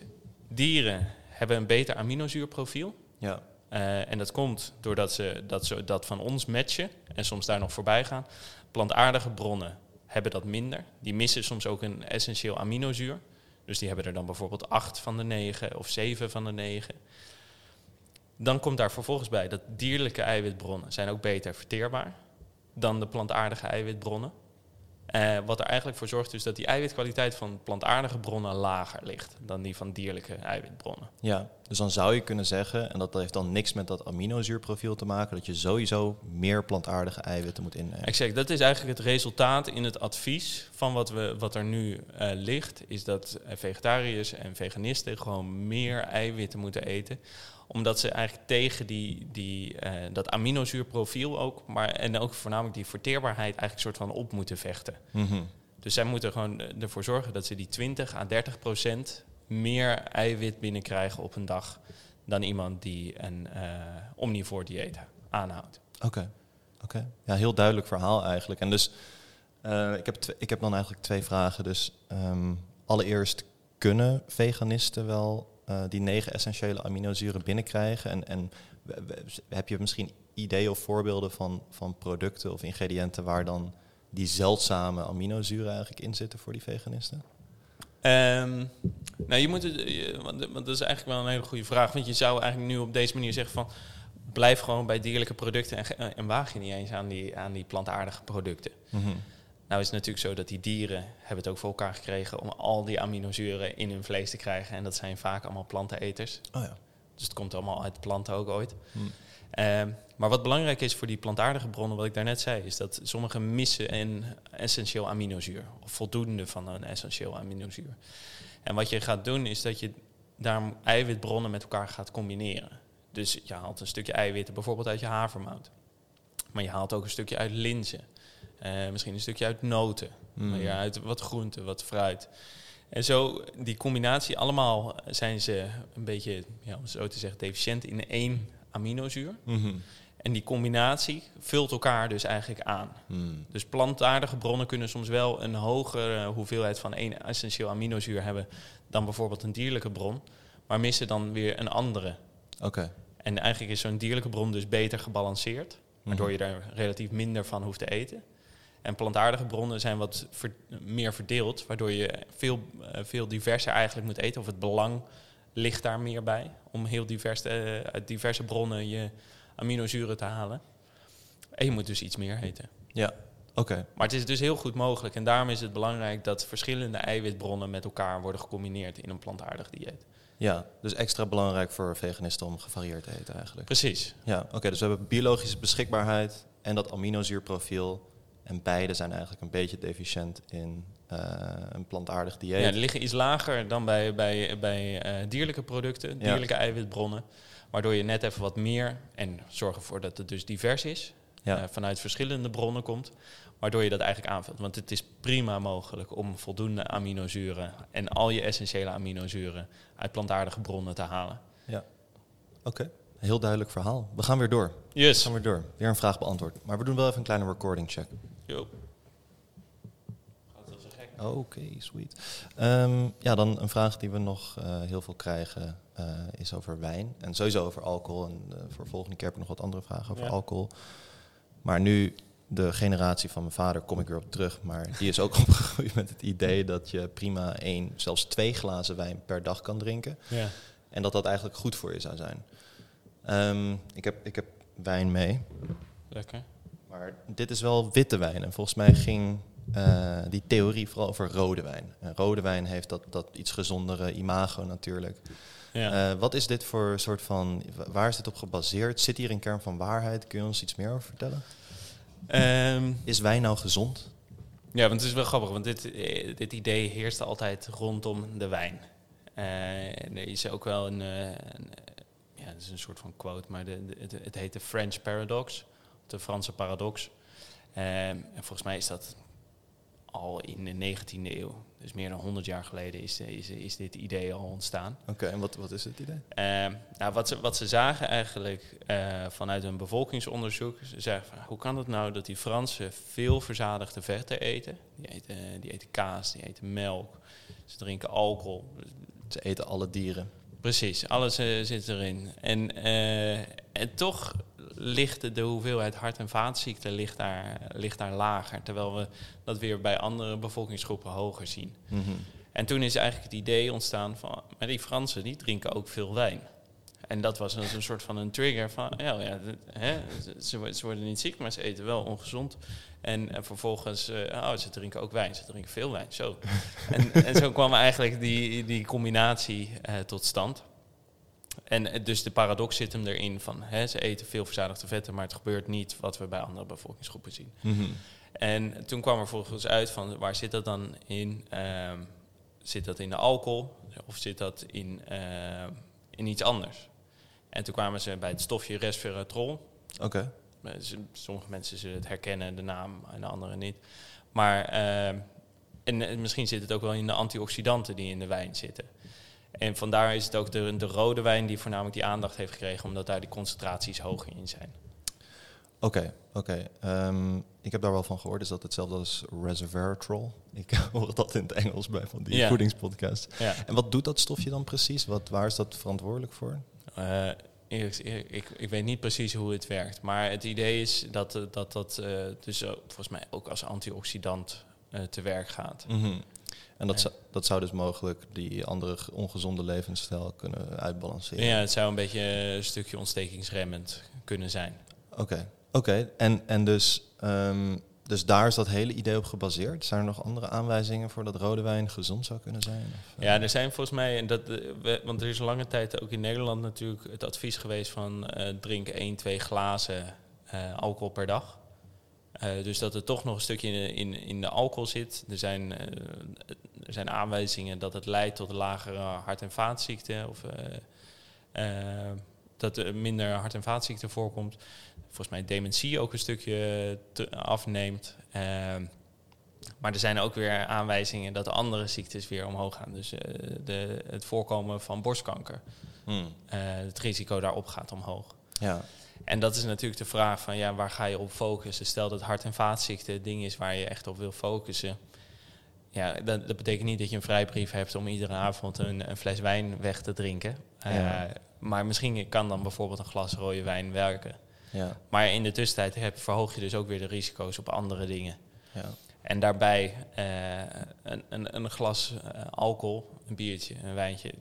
dieren hebben een beter aminozuurprofiel. Ja. Eh, en dat komt doordat ze dat, ze dat van ons matchen en soms daar nog voorbij gaan. Plantaardige bronnen hebben dat minder. Die missen soms ook een essentieel aminozuur. Dus die hebben er dan bijvoorbeeld 8 van de 9 of 7 van de 9. Dan komt daar vervolgens bij dat dierlijke eiwitbronnen zijn ook beter verteerbaar dan de plantaardige eiwitbronnen. Eh, wat er eigenlijk voor zorgt dus dat die eiwitkwaliteit van plantaardige bronnen lager ligt dan die van dierlijke eiwitbronnen. Ja, Dus dan zou je kunnen zeggen, en dat heeft dan niks met dat aminozuurprofiel te maken, dat je sowieso meer plantaardige eiwitten moet innemen. Exact, dat is eigenlijk het resultaat in het advies van wat, we, wat er nu eh, ligt, is dat eh, vegetariërs en veganisten gewoon meer eiwitten moeten eten omdat ze eigenlijk tegen die, die, uh, dat aminozuurprofiel ook, maar en ook voornamelijk die verteerbaarheid eigenlijk soort van op moeten vechten. Mhm. Dus zij moeten gewoon ervoor zorgen dat ze die 20 à 30 procent meer eiwit binnenkrijgen op een dag dan iemand die een uh, omnivoor dieet aanhoudt. Oké, oké. Ja, heel duidelijk verhaal eigenlijk. En dus uh, ik, heb ik heb dan eigenlijk twee vragen. Dus um, allereerst, kunnen veganisten wel uh, die negen essentiële aminozuren binnenkrijgen? En, en heb je misschien ideeën of voorbeelden van, van producten of ingrediënten waar dan die zeldzame aminozuren eigenlijk in zitten voor die veganisten? Um, nou, je moet het, want, want dat is eigenlijk wel een hele goede vraag. Want je zou eigenlijk nu op deze manier zeggen van blijf gewoon bij dierlijke producten en, en waag je niet eens aan die, aan die plantaardige producten. Mhm. Nou is het natuurlijk zo dat die dieren hebben het ook voor elkaar gekregen om al die aminozuren in hun vlees te krijgen. En dat zijn vaak allemaal planteneters. Oh ja. Dus het komt allemaal uit planten ook ooit. Hmm. Um, maar wat belangrijk is voor die plantaardige bronnen, wat ik daarnet zei, is dat sommige missen een essentieel aminozuur. Of voldoende van een essentieel aminozuur. En wat je gaat doen, is dat je daar eiwitbronnen met elkaar gaat combineren. Dus je haalt een stukje eiwitten bijvoorbeeld uit je havermout. Maar je haalt ook een stukje uit linzen. Uh, misschien een stukje uit noten. Mm. Maar ja, uit wat groente, wat fruit. En zo, die combinatie, allemaal zijn ze een beetje, ja, om zo te zeggen, deficiënt in één aminozuur. Mhm. En die combinatie vult elkaar dus eigenlijk aan. Hmm. Dus plantaardige bronnen kunnen soms wel een hogere hoeveelheid van één essentieel aminozuur hebben dan bijvoorbeeld een dierlijke bron, maar missen dan weer een andere. Oké. En eigenlijk is zo'n dierlijke bron dus beter gebalanceerd, waardoor Mhm. je daar relatief minder van hoeft te eten. En plantaardige bronnen zijn wat ver- meer verdeeld, waardoor je veel, eh, veel diverser eigenlijk moet eten. Of het belang ligt daar meer bij om heel divers, eh, uit diverse bronnen je aminozuren te halen. En je moet dus iets meer eten. Ja, oké. Maar het is dus heel goed mogelijk. En daarom is het belangrijk dat verschillende eiwitbronnen met elkaar worden gecombineerd in een plantaardig dieet. Ja, dus extra belangrijk voor veganisten om gevarieerd te eten eigenlijk. Precies. Ja, oké. dus we hebben biologische beschikbaarheid en dat aminozuurprofiel. En beide zijn eigenlijk een beetje deficiënt in eh, een plantaardig dieet. Ja, die liggen iets lager dan bij, bij, bij eh, dierlijke producten, dierlijke eiwitbronnen. Waardoor je net even wat meer en zorg ervoor dat het dus divers is. Ja. eh, vanuit verschillende bronnen komt. Waardoor je dat eigenlijk aanvult. Want het is prima mogelijk om voldoende aminozuren en al je essentiële aminozuren uit plantaardige bronnen te halen. Oké, heel duidelijk verhaal. We gaan weer door. We Yes. gaan weer door. Weer een vraag beantwoord. Maar we doen wel even een kleine recording check. Jo. Gaat wel zo gek. Oké, sweet. Ehm, ja, dan een vraag die we nog eh, heel veel krijgen eh, is over wijn. En sowieso over alcohol. En eh, voor volgende keer heb ik nog wat andere vragen over Ja. alcohol. Maar nu, de generatie van mijn vader, kom ik weer op terug. Maar die is ook [laughs] opgegroeid met het idee dat je prima één, zelfs twee glazen wijn per dag kan drinken. Ja. En dat dat eigenlijk goed voor je zou zijn. Ehm, ik, heb, ik heb wijn mee. Lekker. Maar dit is wel witte wijn. En volgens mij ging eh, die theorie vooral over rode wijn. En rode wijn heeft dat, dat iets gezondere imago natuurlijk. Ja. Eh, wat is dit voor soort van... wa- Waar is dit op gebaseerd? Zit hier een kern van waarheid? Kun je ons iets meer over vertellen? Ehm, Is wijn nou gezond? Ja, want het is wel grappig, want dit, eh, dit idee heerst altijd rondom de wijn. En er is ook wel een, een, ja, het is een soort van quote, maar de, de- het, het heet de French Paradox, de Franse paradox. Eh, en volgens mij is dat al in de 19e eeuw, dus meer dan 100 jaar geleden, is, is, is dit idee al ontstaan. Oké, en wat, wat is het idee? Eh, nou, wat, ze, wat ze zagen eigenlijk eh, vanuit een bevolkingsonderzoek, ze van, hoe kan het nou dat die Fransen veel verzadigde vetten eten? Die eten, die eten kaas, die eten melk, ze drinken alcohol. Ze eten alle dieren. Precies, alles eh, zit erin. En, eh, en toch ligt de, hoeveelheid hart- en vaatziekten ligt daar, ligt daar lager, terwijl we dat weer bij andere bevolkingsgroepen hoger zien. Mhm. En toen is eigenlijk het idee ontstaan van, maar die Fransen die drinken ook veel wijn. En dat was een, een soort van een trigger van, ja, ja dit- hè, ze, wo- ze worden niet ziek, maar ze eten wel ongezond. En, en vervolgens, eh, oh, ze drinken ook wijn, ze drinken veel wijn, zo. [laughs] en, en zo kwam eigenlijk die, die combinatie eh, tot stand. En eh, dus de paradox zit hem erin van hè, ze eten veel verzadigde vetten, maar het gebeurt niet wat we bij andere bevolkingsgroepen zien. Mhm. En toen kwam er volgens uit van waar zit dat dan in? Ehm, zit dat in de alcohol of zit dat in, ehm, in iets anders? En toen kwamen ze bij het stofje resveratrol. Oké. Eh, Sommige mensen zullen het herkennen, de naam, en de anderen niet. Maar ehm, en, eh, misschien zit het ook wel in de antioxidanten die in de wijn zitten. En vandaar is het ook de, de rode wijn die voornamelijk die aandacht heeft gekregen, omdat daar die concentraties hoger in zijn. Oké, oké. Ehm, ik heb daar wel van gehoord. Is dat hetzelfde als resveratrol? Ik [laughs] hoor dat in het Engels bij van die voedingspodcast. En wat doet dat stofje dan precies? Wat, waar is dat verantwoordelijk voor? Eh, eerlijk, eerlijk, ik, ik weet niet precies hoe het werkt. Maar het idee is dat eh, dat, dat eh, dus volgens mij ook als antioxidant te werk gaat. Mhm. En dat, Ja. zou, dat zou dus mogelijk die andere ongezonde levensstijl kunnen uitbalanceren. Ja, het zou een beetje een stukje ontstekingsremmend kunnen zijn. Oké, oké. En, en dus, ehm, dus daar is dat hele idee op gebaseerd. Zijn er nog andere aanwijzingen voor dat rode wijn gezond zou kunnen zijn? Of, eh? Ja, er zijn volgens mij, en dat, eh, want er is lange tijd ook in Nederland natuurlijk het advies geweest van eh, drink 1, 2 glazen eh, alcohol per dag. Eh, dus dat er toch nog een stukje in, in, in de alcohol zit. Er zijn, eh, er zijn aanwijzingen dat het leidt tot lagere hart- en vaatziekten. Of eh, eh, dat er minder hart- en vaatziekten voorkomt. Volgens mij dementie ook een stukje te- afneemt. Ehm, maar er zijn ook weer aanwijzingen dat andere ziektes weer omhoog gaan. Dus eh, de, het voorkomen van borstkanker. Hmm. eh, het risico daarop gaat omhoog. Ja, En dat is natuurlijk de vraag van ja, waar ga je op focussen? Stel dat hart- en vaatziekten het ding is waar je echt op wil focussen. Ja, dat, dat betekent niet dat je een vrijbrief hebt om iedere avond een, een fles wijn weg te drinken. Eh. Maar misschien kan dan bijvoorbeeld een glas rode wijn werken. ja, Maar in de tussentijd heb, verhoog je dus ook weer de risico's op andere dingen. ja. En daarbij eh, een, een, een glas eh, alcohol, een biertje, een wijntje,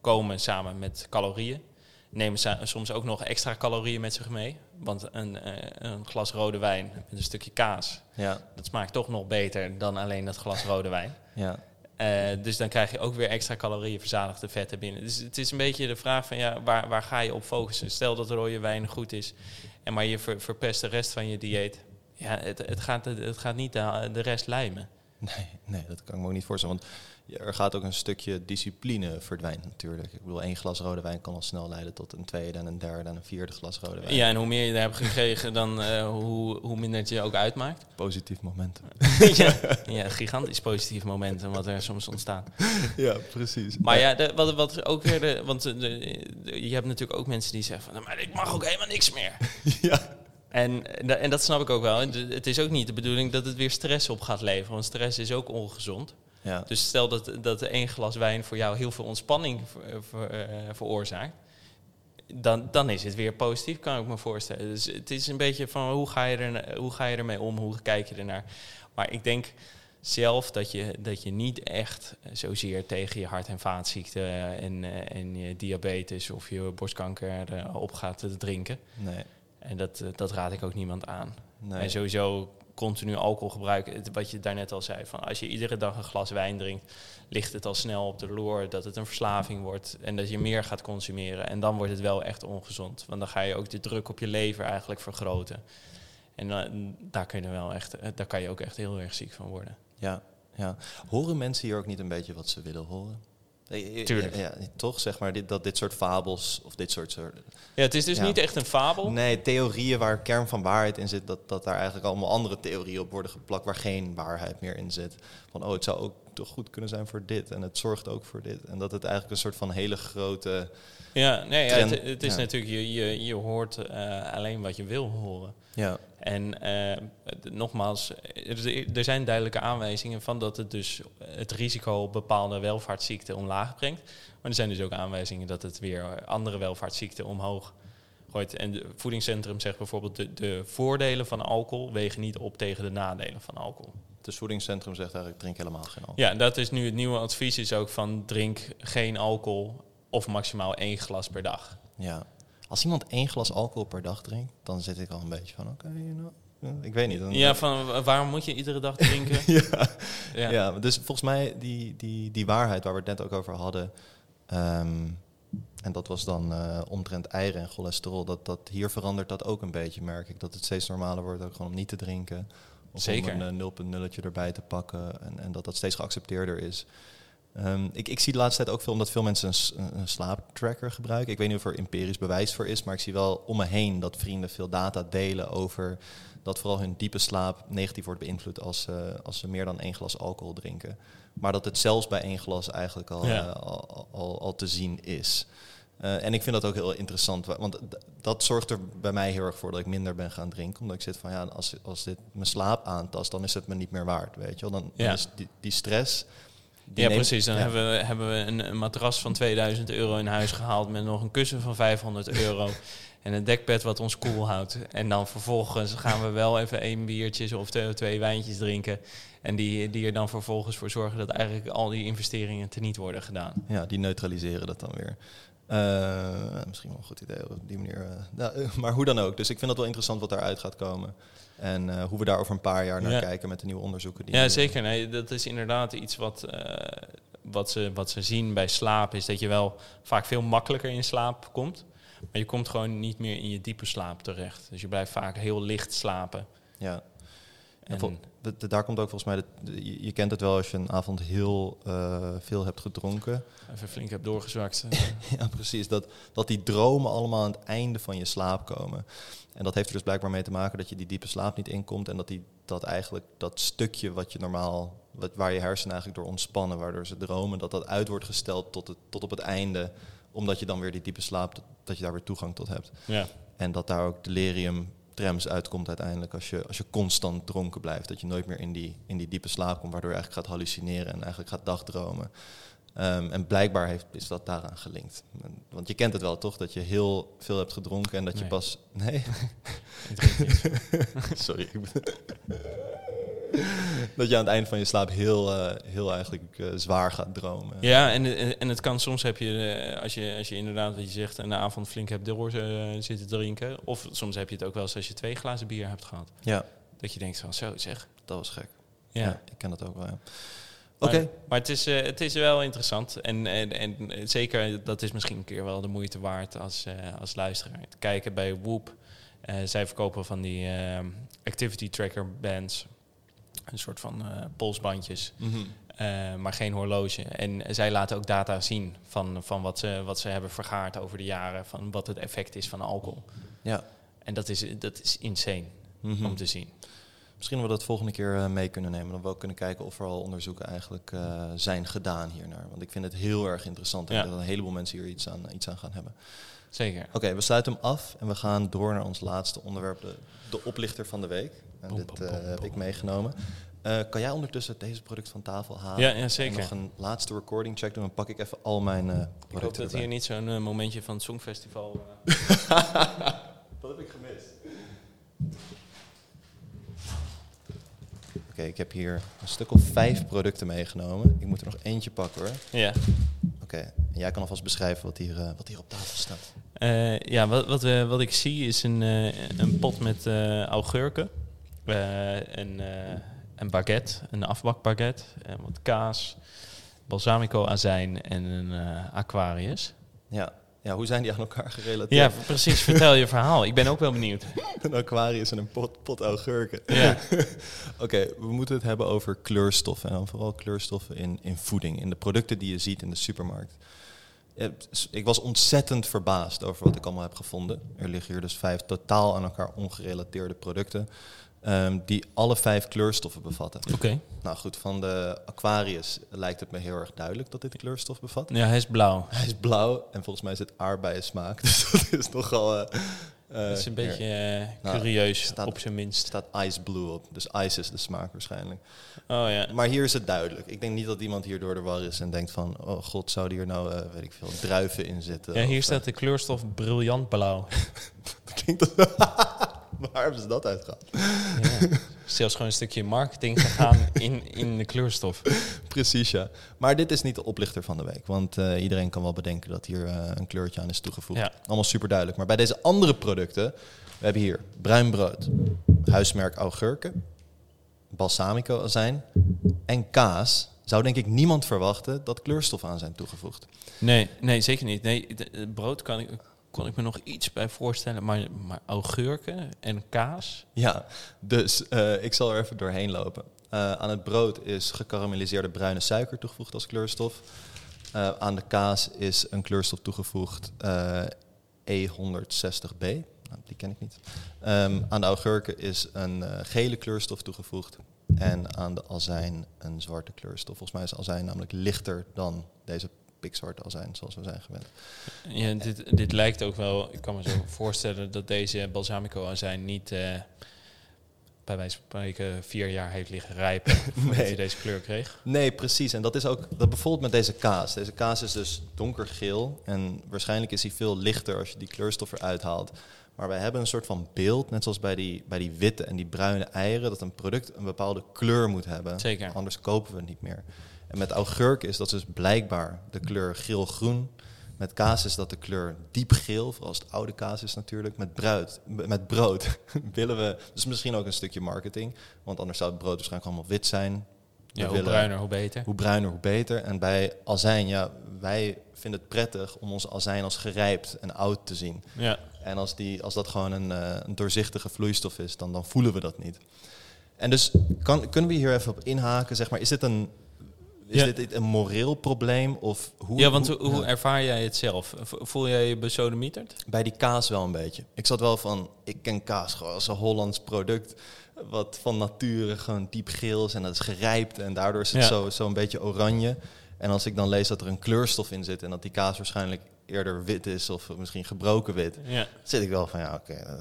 komen samen met calorieën. Nemen soms ook nog extra calorieën met zich mee. Want een, eh, een glas rode wijn met een stukje kaas, ja, dat smaakt toch nog beter dan alleen dat glas rode wijn. ja. Eh, dus dan krijg je ook weer extra calorieën, verzadigde vetten binnen. Dus het is een beetje de vraag van ja, waar, waar ga je op focussen? Stel dat rode wijn goed is, en maar je ver- verpest de rest van je dieet. Ja, het, het, gaat, het gaat niet de, de rest lijmen. Nee, nee, dat kan ik me ook niet voorstellen. Want er gaat ook een stukje discipline verdwijnen natuurlijk. Ik bedoel, één glas rode wijn kan al snel leiden tot een tweede en een derde en een vierde glas rode wijn. Ja, en hoe meer je er hebt gekregen, dan eh, hoe, hoe minder het je ook uitmaakt. Positief momentum. [laughs] ja, ja, gigantisch positief momentum wat er soms ontstaat. [laughs] ja, precies. Maar ja, de, wat, wat ook weer de. Want de- de- je hebt natuurlijk ook mensen die zeggen van, "Nou, maar ik mag ook helemaal niks meer. [laughs] ja. En, en dat snap ik ook wel. Het is ook niet de bedoeling dat het weer stress op gaat leveren. Want stress is ook ongezond. Ja. Dus stel dat, dat één glas wijn voor jou heel veel ontspanning ver- ver- eh, veroorzaakt. Dan, dan is het weer positief, kan ik me voorstellen. Dus het is een beetje van hoe ga je, er, hoe ga je ermee om, hoe kijk je ernaar. Maar ik denk zelf dat je, dat je niet echt zozeer tegen je hart- en vaatziekten en, eh, en je diabetes of je borstkanker eh, op gaat te drinken. Nee. En dat, eh, dat raad ik ook niemand aan. nee. En sowieso continu alcohol gebruiken. Wat je daarnet al zei, van als je iedere dag een glas wijn drinkt, ligt het al snel op de loer dat het een verslaving wordt en dat je meer gaat consumeren. En dan wordt het wel echt ongezond. Want dan ga je ook de druk op je lever eigenlijk vergroten. En dan, daar, kun je wel echt, eh, daar kan je ook echt heel erg ziek van worden. Ja, ja. Horen mensen hier ook niet een beetje wat ze willen horen? Tuurlijk. Ja, ja, toch zeg maar dit, dat dit soort fabels of dit soort, soort Ja, het is dus Ja. niet echt een fabel. Nee, theorieën waar kern van waarheid in zit, dat, dat daar eigenlijk allemaal andere theorieën op worden geplakt waar geen waarheid meer in zit. Van oh, het zou ook toch goed kunnen zijn voor dit en het zorgt ook voor dit. En dat het eigenlijk een soort van hele grote. Ja, nee, ja, het, het is natuurlijk, je, je, je hoort eh, alleen wat je wil horen. Ja, En eh, nogmaals, er, er zijn duidelijke aanwijzingen van dat het dus het risico op bepaalde welvaartsziekten omlaag brengt. Maar er zijn dus ook aanwijzingen dat het weer andere welvaartsziekten omhoog gooit. En het voedingscentrum zegt bijvoorbeeld de, de voordelen van alcohol wegen niet op tegen de nadelen van alcohol. het voedingscentrum zegt eigenlijk drink helemaal geen alcohol. Ja, dat is nu het nieuwe advies is ook van drink geen alcohol of maximaal één glas per dag. Ja. Als iemand één glas alcohol per dag drinkt, dan zit ik al een beetje van oké, you know, eh, ik weet niet. Dan, Ja, van wa- waarom moet je iedere dag drinken? [laughs] ja. Ja. Ja, dus volgens mij die, die, die waarheid waar we het net ook over hadden. ehm, en dat was dan uh, omtrent eieren en cholesterol. Dat, dat hier verandert dat ook een beetje, merk ik. Dat het steeds normaler wordt ook gewoon om niet te drinken. Of Zeker. om een uh, 0.0 erbij te pakken. En, en dat dat steeds geaccepteerder is. Um, ik, ik zie de laatste tijd ook veel omdat veel mensen een, een, slaaptracker gebruiken. Ik weet niet of er empirisch bewijs voor is, maar ik zie wel om me heen dat vrienden veel data delen over dat vooral hun diepe slaap negatief wordt beïnvloed als, uh, als ze meer dan één glas alcohol drinken. Maar dat het zelfs bij één glas eigenlijk al, Ja. uh, al, al, al te zien is. Uh, en ik vind dat ook heel interessant, wa- want dat zorgt er bij mij heel erg voor dat ik minder ben gaan drinken. Omdat ik zit van ja, als, als dit mijn slaap aantast, dan is het me niet meer waard, weet je wel. Dan, is die, die stress... ja, neemt- precies. Dan ja. hebben we, hebben we een, een matras van 2000 euro in huis gehaald met nog een kussen van 500 euro. [laughs] En een dekbed wat ons koel houdt. En dan vervolgens gaan we wel even één biertje of twee, twee wijntjes drinken. En die, die er dan vervolgens voor zorgen dat eigenlijk al die investeringen teniet worden gedaan. Ja, die neutraliseren dat dan weer. Eh, misschien wel een goed idee op die manier. eh. Nou, eh, maar hoe dan ook. Dus ik vind dat wel interessant wat daaruit gaat komen. En eh, hoe we daar over een paar jaar naar Ja. kijken met de nieuwe onderzoeken. Die Ja, zeker. Nee, dat is inderdaad iets wat, eh, wat, ze, wat ze zien bij slaap. Is dat je wel vaak veel makkelijker in slaap komt. Maar je komt gewoon niet meer in je diepe slaap terecht. Dus je blijft vaak heel licht slapen. Ja. En de- de- daar komt ook volgens mij, de, je, je kent het wel als je een avond heel eh, veel hebt gedronken. even flink heb doorgezwakt. [laughs] ja, precies. Dat, dat die dromen allemaal aan het einde van je slaap komen. En dat heeft er dus blijkbaar mee te maken dat je die diepe slaap niet inkomt. En dat, die, dat eigenlijk dat stukje wat je normaal, wat, waar je hersenen eigenlijk door ontspannen, waardoor ze dromen, dat dat uit wordt gesteld tot, het, tot op het einde. Omdat je dan weer die diepe slaap, dat, dat je daar weer toegang tot hebt. ja. En dat daar ook delirium trams uitkomt uiteindelijk als je, als je constant dronken blijft. Dat je nooit meer in die, in die diepe slaap komt, waardoor je eigenlijk gaat hallucineren en eigenlijk gaat dagdromen. Ehm, en blijkbaar heeft, is dat daaraan gelinkt. Want je kent het wel toch, dat je heel veel hebt gedronken en dat je pas... Nee? [laughs] [laughs] Sorry. [laughs] dat je aan het eind van je slaap heel, eh, heel eigenlijk eh, zwaar gaat dromen. Ja, en, en het kan soms heb je, eh, als je, als je inderdaad, wat je zegt, een avond flink hebt door eh, zitten drinken. Of soms heb je het ook wel eens als je twee glazen bier hebt gehad. Ja, Dat je denkt van zo zeg. dat was gek. Ja. Ja, ik ken dat ook wel, ja. Oké, Maar, maar het, is, eh, het is wel interessant. En, en, en zeker, dat is misschien een keer wel de moeite waard als, eh, als luisteraar. Te kijken bij Whoop. Eh, zij verkopen van die eh, activity tracker bands. Een soort van eh, polsbandjes. Mhm. Eh, maar geen horloge. En zij laten ook data zien van, van wat, ze, wat ze hebben vergaard over de jaren. Van wat het effect is van alcohol. ja. En dat is, dat is insane Mhm. om te zien. Misschien dat we dat volgende keer eh, mee kunnen nemen. Dan we ook kunnen kijken of er al onderzoeken eigenlijk zijn gedaan hiernaar. Want ik vind het heel erg interessant. En Ja. dat een heleboel mensen hier iets aan, iets aan gaan hebben. Zeker. Oké, we sluiten hem af en we gaan door naar ons laatste onderwerp. De, de oplichter van de week. En dit eh, heb ik meegenomen. Eh, kan jij ondertussen deze product van tafel halen? Ja, ja, En zeker. nog een laatste recording check doen. Dan pak ik even al mijn eh Ik hoop producten dat erbij. hier niet zo'n momentje van het Songfestival... [laughs] Dat heb ik gemist. Oké, ik heb hier een stuk of vijf producten meegenomen. Ik moet er nog eentje pakken hoor. ja. Oké, en jij kan alvast beschrijven wat hier, wat hier op tafel staat. Ja, wat, wat, wat ik zie is een, een pot met augurken, een, eh, een baguette, een afbakbaguette, en wat kaas, balsamico azijn en een eh, Aquarius. Ja. ja, hoe zijn die aan elkaar Ja, gerelateerd? precies. Vertel je verhaal. Ik ben ook wel benieuwd. [laughs] Een aquarius en een pot, pot augurken. Ja. [laughs] Oké, we moeten het hebben over kleurstoffen. En dan vooral kleurstoffen in, in voeding, in de producten die je ziet in de supermarkt. Ja, Ik was ontzettend verbaasd over wat ik allemaal heb gevonden. Er liggen hier dus vijf totaal aan elkaar ongerelateerde producten. Ehm, die alle vijf kleurstoffen bevatten. Oké. Nou goed, van de Aquarius lijkt het me heel erg duidelijk dat dit kleurstof bevat. Ja, hij is blauw. [laughs] Hij is blauw en volgens mij is het aardbeien smaak. [laughs] Dus dat is nogal... eh, Dat is een beetje eh, Nou, curieus, staat- op zijn Er minst. staat ice blue op, dus ice is de smaak waarschijnlijk. Oh ja. Maar hier is het duidelijk. Ik denk niet dat iemand hier door de war is en denkt van... oh god, zou hier nou, weet ik veel, druiven in zitten? Ja, hier Of, staat de kleurstof briljant blauw. [laughs] eh, klinkt dat... [laughs] Waar hebben ze dat uitgehaald? Ja. Zelfs gewoon een stukje marketing gegaan in, in de kleurstof. Precies, ja. Maar dit is niet de oplichter van de week. Want eh, iedereen kan wel bedenken dat hier eh, een kleurtje aan is toegevoegd. Ja. Allemaal super duidelijk. Maar bij deze andere producten... We hebben hier bruin brood, huismerk augurken, balsamico azijn en kaas zou denk ik niemand verwachten dat kleurstof aan zijn toegevoegd. Nee, nee zeker niet. Nee, de- brood kan ik, kon ik me nog iets bij voorstellen, maar, maar augurken en kaas. Ja, dus eh, ik zal er even doorheen lopen. Eh, aan het brood is gekarameliseerde bruine suiker toegevoegd als kleurstof. Eh, aan de kaas is een kleurstof toegevoegd eh, E160B. Nou, die ken ik niet. Ehm, aan de augurken is een gele kleurstof toegevoegd. En aan de azijn een zwarte kleurstof. Volgens mij is azijn namelijk lichter dan deze pikzwarte azijn, zoals we zijn gewend. Ja, dit, dit lijkt ook wel, ik kan me zo [laughs] voorstellen dat deze balsamico azijn niet eh, bij wijze van spreken vier jaar heeft liggen rijpen [laughs] voordat Nee. hij deze kleur kreeg. Nee, precies. En dat is ook dat bijvoorbeeld met deze kaas. Deze kaas is dus donkergeel en waarschijnlijk is hij veel lichter als je die kleurstof eruit haalt. Maar wij hebben een soort van beeld, net zoals bij die, bij die witte en die bruine eieren, dat een product een bepaalde kleur moet hebben. Zeker. Anders kopen we het niet meer. En met augurk is dat dus blijkbaar de kleur geel-groen. Met kaas is dat de kleur diepgeel, vooral als het oude kaas is natuurlijk. Met, bruid, met brood [laughs] willen we, dus misschien ook een stukje marketing. Want anders zou het brood waarschijnlijk allemaal wit zijn. We Ja, hoe willen- bruiner, hoe beter. hoe bruiner, hoe beter. En bij azijn, ja, wij vinden het prettig om onze azijn als gerijpt en oud te zien. Ja. En als, die, als dat gewoon een, eh, een doorzichtige vloeistof is, dan, dan voelen we dat niet. En dus kan, kunnen we hier even op inhaken, zeg maar, is dit een, is Ja. dit een moreel probleem? Of hoe, ja, want hoe- hoe, hoe ja. ervaar jij het zelf? Voel jij je besodemieterd? Bij die kaas wel een beetje. Ik zat wel van, ik ken kaas gewoon als een Hollands product. Wat van nature gewoon diep geel is en dat is gerijpt. En daardoor is het Ja. zo, zo een beetje oranje. En als ik dan lees dat er een kleurstof in zit en dat die kaas waarschijnlijk eerder wit is of misschien gebroken wit. Ja. Zit ik wel van, ja oké, eh,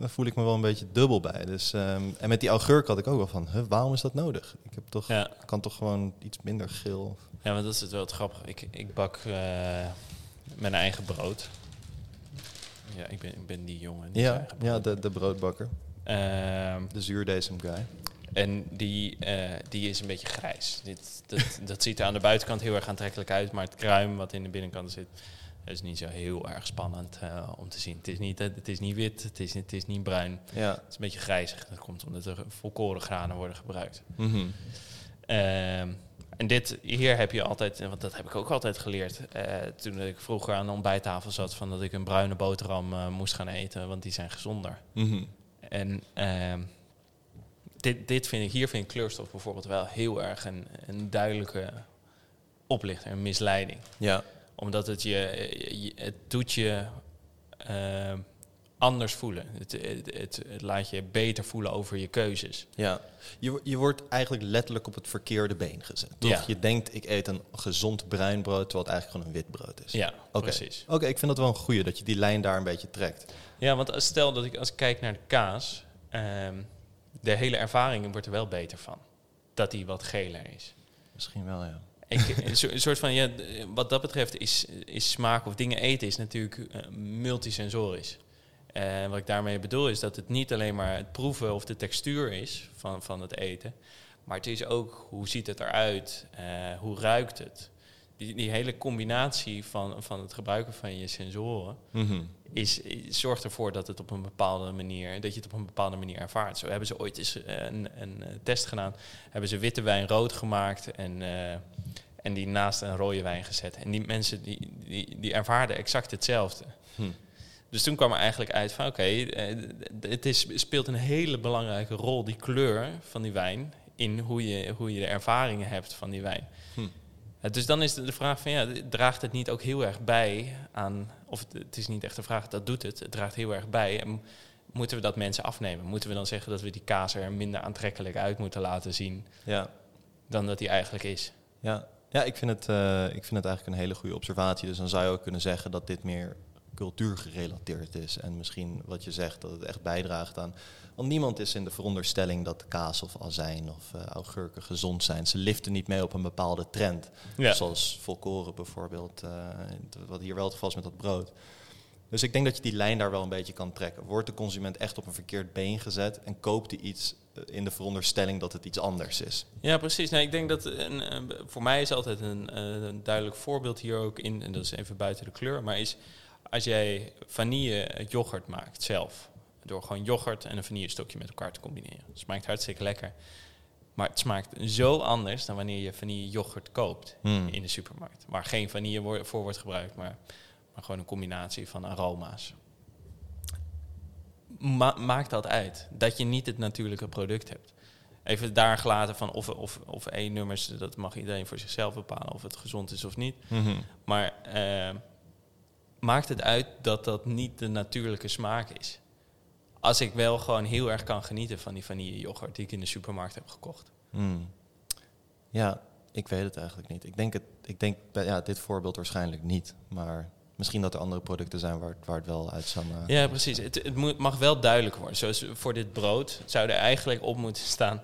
daar voel ik me wel een beetje dubbel bij. Dus, ehm, en met die augurk had ik ook wel van, huh, waarom is dat nodig? Ik heb toch, Ja. kan toch gewoon iets minder geel. ja, maar dat is het wel het grappige. Ik, ik bak eh, mijn eigen brood. Ja, ik ben, ik ben die jongen. die Ja, ja de, de broodbakker, Ehm, de zuurdesem guy. En die, eh, die is een beetje grijs. Dit, dat, dat ziet er aan de buitenkant heel erg aantrekkelijk uit, maar het kruim wat in de binnenkant zit, dat is niet zo heel erg spannend eh, om te zien. Het is niet, het is niet wit, het is, het is niet bruin. Ja. Het is een beetje grijzig. Dat komt omdat er volkoren granen worden gebruikt. Mhm. Ehm, en dit, hier heb je altijd, want dat heb ik ook altijd geleerd. eh, toen ik vroeger aan de ontbijttafel zat, van dat ik een bruine boterham eh, moest gaan eten, want die zijn gezonder. Mhm. En ehm, dit, dit vind ik, hier vind ik kleurstof bijvoorbeeld wel heel erg een, een duidelijke oplichter, een misleiding. Ja. Omdat het je, je- het doet je ehm, anders voelen. Het, het, het, het laat je beter voelen over je keuzes. Ja, je, je wordt eigenlijk letterlijk op het verkeerde been gezet. Toch? Ja. Je denkt, ik eet een gezond bruin brood, terwijl het eigenlijk gewoon een wit brood is. Ja, Oké. precies. Oké, ik vind dat wel een goeie, dat je die lijn daar een beetje trekt. Ja, want als- stel dat ik als ik kijk naar de kaas, ehm, de hele ervaring wordt er wel beter van. Dat die wat geler is. Misschien wel, ja. Een soort- van, ja, wat dat betreft is, is smaak of dingen eten is natuurlijk eh, multisensorisch. En wat ik daarmee bedoel is dat het niet alleen maar het proeven of de textuur is van, van het eten, maar het is ook hoe ziet het eruit, eh, hoe ruikt het. Die, die hele combinatie van, van het gebruiken van je sensoren Mhm. is, is- zorgt ervoor dat het op een bepaalde manier, dat je het op een bepaalde manier ervaart. Zo hebben ze ooit eens eh, een, een eh, test gedaan, hebben ze witte wijn rood gemaakt en, eh, en die naast een rode wijn gezet. En die mensen die, die, die ervaarden exact hetzelfde. Hm. Dus toen kwam er eigenlijk uit van oké, het is, speelt een hele belangrijke rol, die kleur van die wijn, in hoe je, hoe je de ervaringen hebt van die wijn. Hm. Dus dan is de vraag van ja, draagt het niet ook heel erg bij aan, of het, het is niet echt de vraag, dat doet het, het draagt heel erg bij. En moeten we dat mensen afnemen? Moeten we dan zeggen dat we die kaas er minder aantrekkelijk uit moeten laten zien Ja, dan dat die eigenlijk is? ja. ja ik, vind het, eh, ik vind het eigenlijk een hele goede observatie. Dus dan zou je ook kunnen zeggen dat dit meer cultuurgerelateerd is. En misschien wat je zegt, dat het echt bijdraagt aan... Want niemand is in de veronderstelling dat kaas of azijn of eh, augurken gezond zijn. Ze liften niet mee op een bepaalde trend. Ja. Zoals volkoren bijvoorbeeld, eh, wat hier wel het geval is met dat brood. Dus ik denk dat je die lijn daar wel een beetje kan trekken. Wordt de consument echt op een verkeerd been gezet en koopt hij iets eh, in de veronderstelling dat het iets anders is? Ja, precies. Nee, ik denk dat een, voor mij is altijd een, een duidelijk voorbeeld hier ook in, en dat is even buiten de kleur, maar is als jij vanille yoghurt maakt zelf, door gewoon yoghurt en een vanillestokje met elkaar te combineren. Het smaakt hartstikke lekker. Maar het smaakt zo anders dan wanneer je vanille yoghurt koopt Hmm. in de supermarkt. Waar geen vanille wo- voor wordt gebruikt, maar, maar gewoon een combinatie van aroma's. Ma maakt dat uit dat je niet het natuurlijke product hebt. Even daar gelaten van of, of, of één nummers, dat mag iedereen voor zichzelf bepalen of het gezond is of niet. Mhm. Maar eh, maakt het uit dat dat niet de natuurlijke smaak is? Als ik wel gewoon heel erg kan genieten van die vanille yoghurt die ik in de supermarkt heb gekocht. Hmm. Ja, ik weet het eigenlijk niet. Ik denk, het, ik denk bij ja, dit voorbeeld waarschijnlijk niet. Maar misschien dat er andere producten zijn waar, het- waar het wel uit zou. Ja, precies. Het, het mag wel duidelijk worden. Zoals voor dit brood zou er eigenlijk op moeten staan...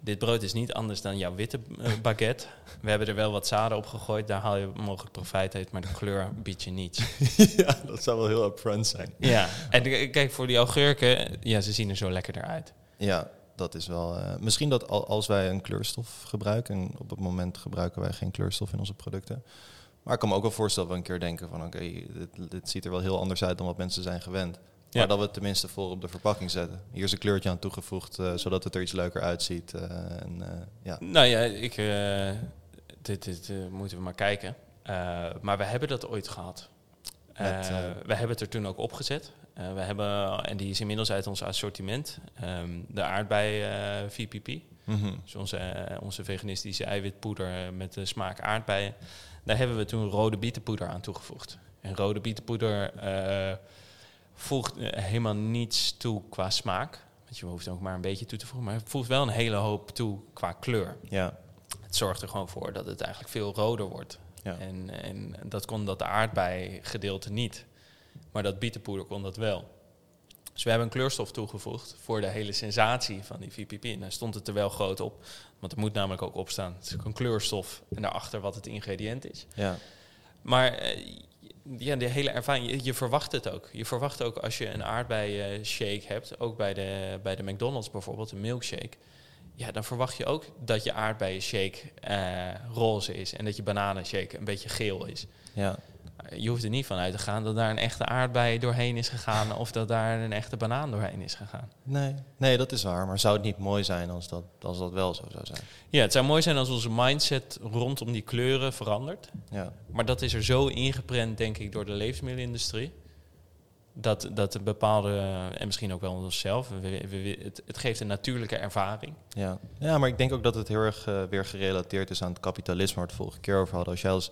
Dit brood is niet anders dan jouw witte eh, [laughs] baguette. We hebben er wel wat zaden op gegooid. Daar haal je mogelijk profijt uit, maar de kleur biedt je niets. [laughs] ja, dat zou wel heel upfront zijn. Ja, en kijk, voor die augurken, ja, ze zien er zo lekker eruit. Ja, dat is wel. eh, misschien dat al- als wij een kleurstof gebruiken, en op het moment gebruiken wij geen kleurstof in onze producten. Maar ik kan me ook wel voorstellen dat we een keer denken van oké, dit, dit ziet er wel heel anders uit dan wat mensen zijn gewend. Ja. Maar dat we het tenminste voor op de verpakking zetten. Hier is een kleurtje aan toegevoegd, eh, zodat het er iets leuker uitziet. eh, en, eh, ja. Nou ja, ik, dit, dit moeten we maar kijken. Maar we hebben dat ooit gehad. Met, Eh, eh, we hebben het er toen ook opgezet. We hebben, en die is inmiddels uit ons assortiment, ehm, de aardbei VPP. Mhm. Dus onze, onze veganistische eiwitpoeder met de smaak aardbeien. Daar hebben we toen rode bietenpoeder aan toegevoegd. En rode bietenpoeder voegt eh, helemaal niets toe qua smaak. Want je hoeft ook maar een beetje toe te voegen. Maar het voegt wel een hele hoop toe qua kleur. Ja, Het zorgt er gewoon voor dat het eigenlijk veel roder wordt. Ja. En, en dat kon dat aardbei-gedeelte niet. Maar dat bietenpoeder kon dat wel. Dus we hebben een kleurstof toegevoegd voor de hele sensatie van die VPP. En daar stond het er wel groot op. Want er moet namelijk ook op staan. Het is ook een kleurstof en daarachter wat het ingrediënt is. ja. Maar eh, ja, de hele ervaring, je, verwacht het ook. Je verwacht ook als je een aardbei shake hebt, ook bij de, bij de McDonald's bijvoorbeeld, een milkshake. Ja, dan verwacht je ook dat je aardbeien shake eh, roze is en dat je bananenshake een beetje geel is. ja. Maar Je hoeft er niet van uit te gaan dat daar een echte aardbei doorheen is gegaan of dat daar een echte banaan doorheen is gegaan. Nee. nee, dat is waar. Maar zou het niet mooi zijn als dat, als dat wel zo zou zijn? Ja, het zou mooi zijn als onze mindset rondom die kleuren verandert. Ja, Maar dat is er zo ingeprent, denk ik, door de levensmiddelenindustrie. Dat, dat een bepaalde, en misschien ook wel onszelf, we, we- we- het, het geeft een natuurlijke ervaring. ja. ja, maar ik denk ook dat het heel erg eh, weer gerelateerd is aan het kapitalisme waar we het vorige keer over hadden. Als jij als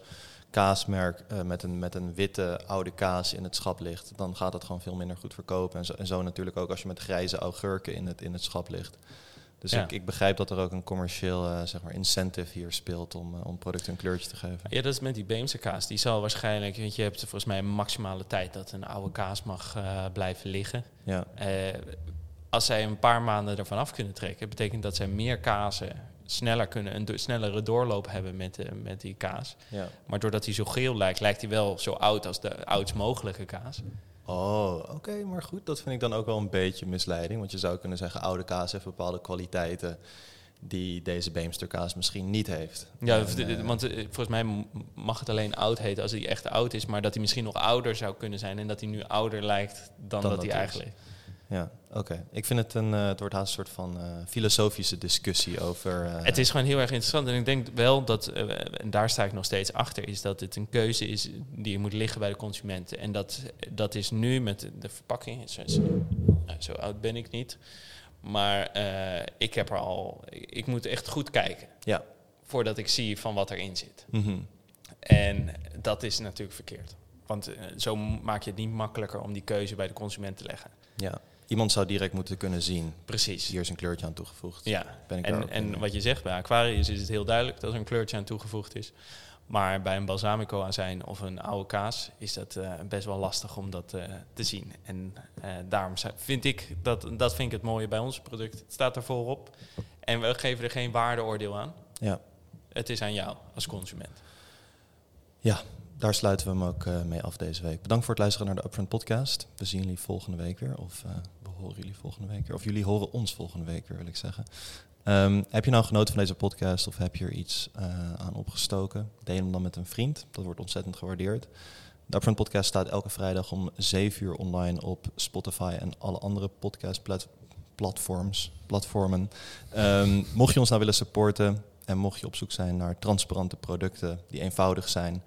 kaasmerk eh, met, een, met een witte oude kaas in het schap ligt, dan gaat het gewoon veel minder goed verkopen. En zo, en zo natuurlijk ook als je met grijze augurken in het, in het schap ligt. Dus Ja. ik, ik begrijp dat er ook een commercieel eh, zeg maar incentive hier speelt om, eh, om producten een kleurtje te geven. Ja, dat is met die Beemse kaas. Die zal waarschijnlijk, want je hebt volgens mij een maximale tijd dat een oude kaas mag blijven liggen. Ja, als zij een paar maanden ervan af kunnen trekken, betekent dat zij meer kazen sneller kunnen, een do- snellere doorloop hebben met, de, met die kaas. ja. Maar doordat hij zo geel lijkt, lijkt hij wel zo oud als de oudst mogelijke kaas. Oh, oké, maar goed, dat vind ik dan ook wel een beetje misleiding. Want je zou kunnen zeggen, oude kaas heeft bepaalde kwaliteiten die deze Beemsterkaas misschien niet heeft. Ja, En, eh, want eh, volgens mij mag het alleen oud heten als hij echt oud is, maar dat hij misschien nog ouder zou kunnen zijn en dat hij nu ouder lijkt dan, Dan dat dat hij is. Ja, oké. Ik vind het een, eh, het wordt haast een soort van eh, filosofische discussie over... eh, Het is gewoon heel erg interessant en ik denk wel dat, en daar sta ik nog steeds achter, is dat het een keuze is die moet liggen bij de consument. En dat, dat is nu met de verpakking, zo, zo, nou, oud ben ik niet, maar ik heb er al, ik moet echt goed kijken Ja. voordat ik zie van wat erin zit. Mhm. En dat is natuurlijk verkeerd. Want zo maak je het niet makkelijker om die keuze bij de consument te leggen. ja. Iemand zou direct moeten kunnen zien, Precies. hier is een kleurtje aan toegevoegd. Ja. Ben ik En, en wat je zegt, bij Aquarius is het heel duidelijk dat er een kleurtje aan toegevoegd is. Maar bij een balsamico azijn of een oude kaas is dat eh, best wel lastig om dat eh, te zien. En eh, daarom vind ik dat, dat vind ik het mooie bij ons product. Het staat er voorop en we geven er geen waardeoordeel aan. Ja. Het is aan jou als consument. ja, daar sluiten we hem ook mee af deze week. Bedankt voor het luisteren naar de Upfront podcast. We zien jullie volgende week weer, of horen jullie volgende week. Of jullie horen ons volgende week weer, wil ik zeggen. Ehm, heb je nou genoten van deze podcast of heb je er iets eh, aan opgestoken? Deel hem dan met een vriend. Dat wordt ontzettend gewaardeerd. De Upfront podcast staat elke vrijdag om 7 uur online op Spotify en alle andere podcastplatforms platforms, platformen. Ehm, mocht je ons nou willen supporten en mocht je op zoek zijn naar transparante producten die eenvoudig zijn,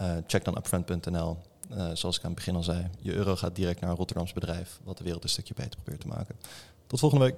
uh, check dan upfront.nl. Uh, zoals ik aan het begin al zei, je euro gaat direct naar een Rotterdams bedrijf, wat de wereld een stukje beter probeert te maken. Tot volgende week.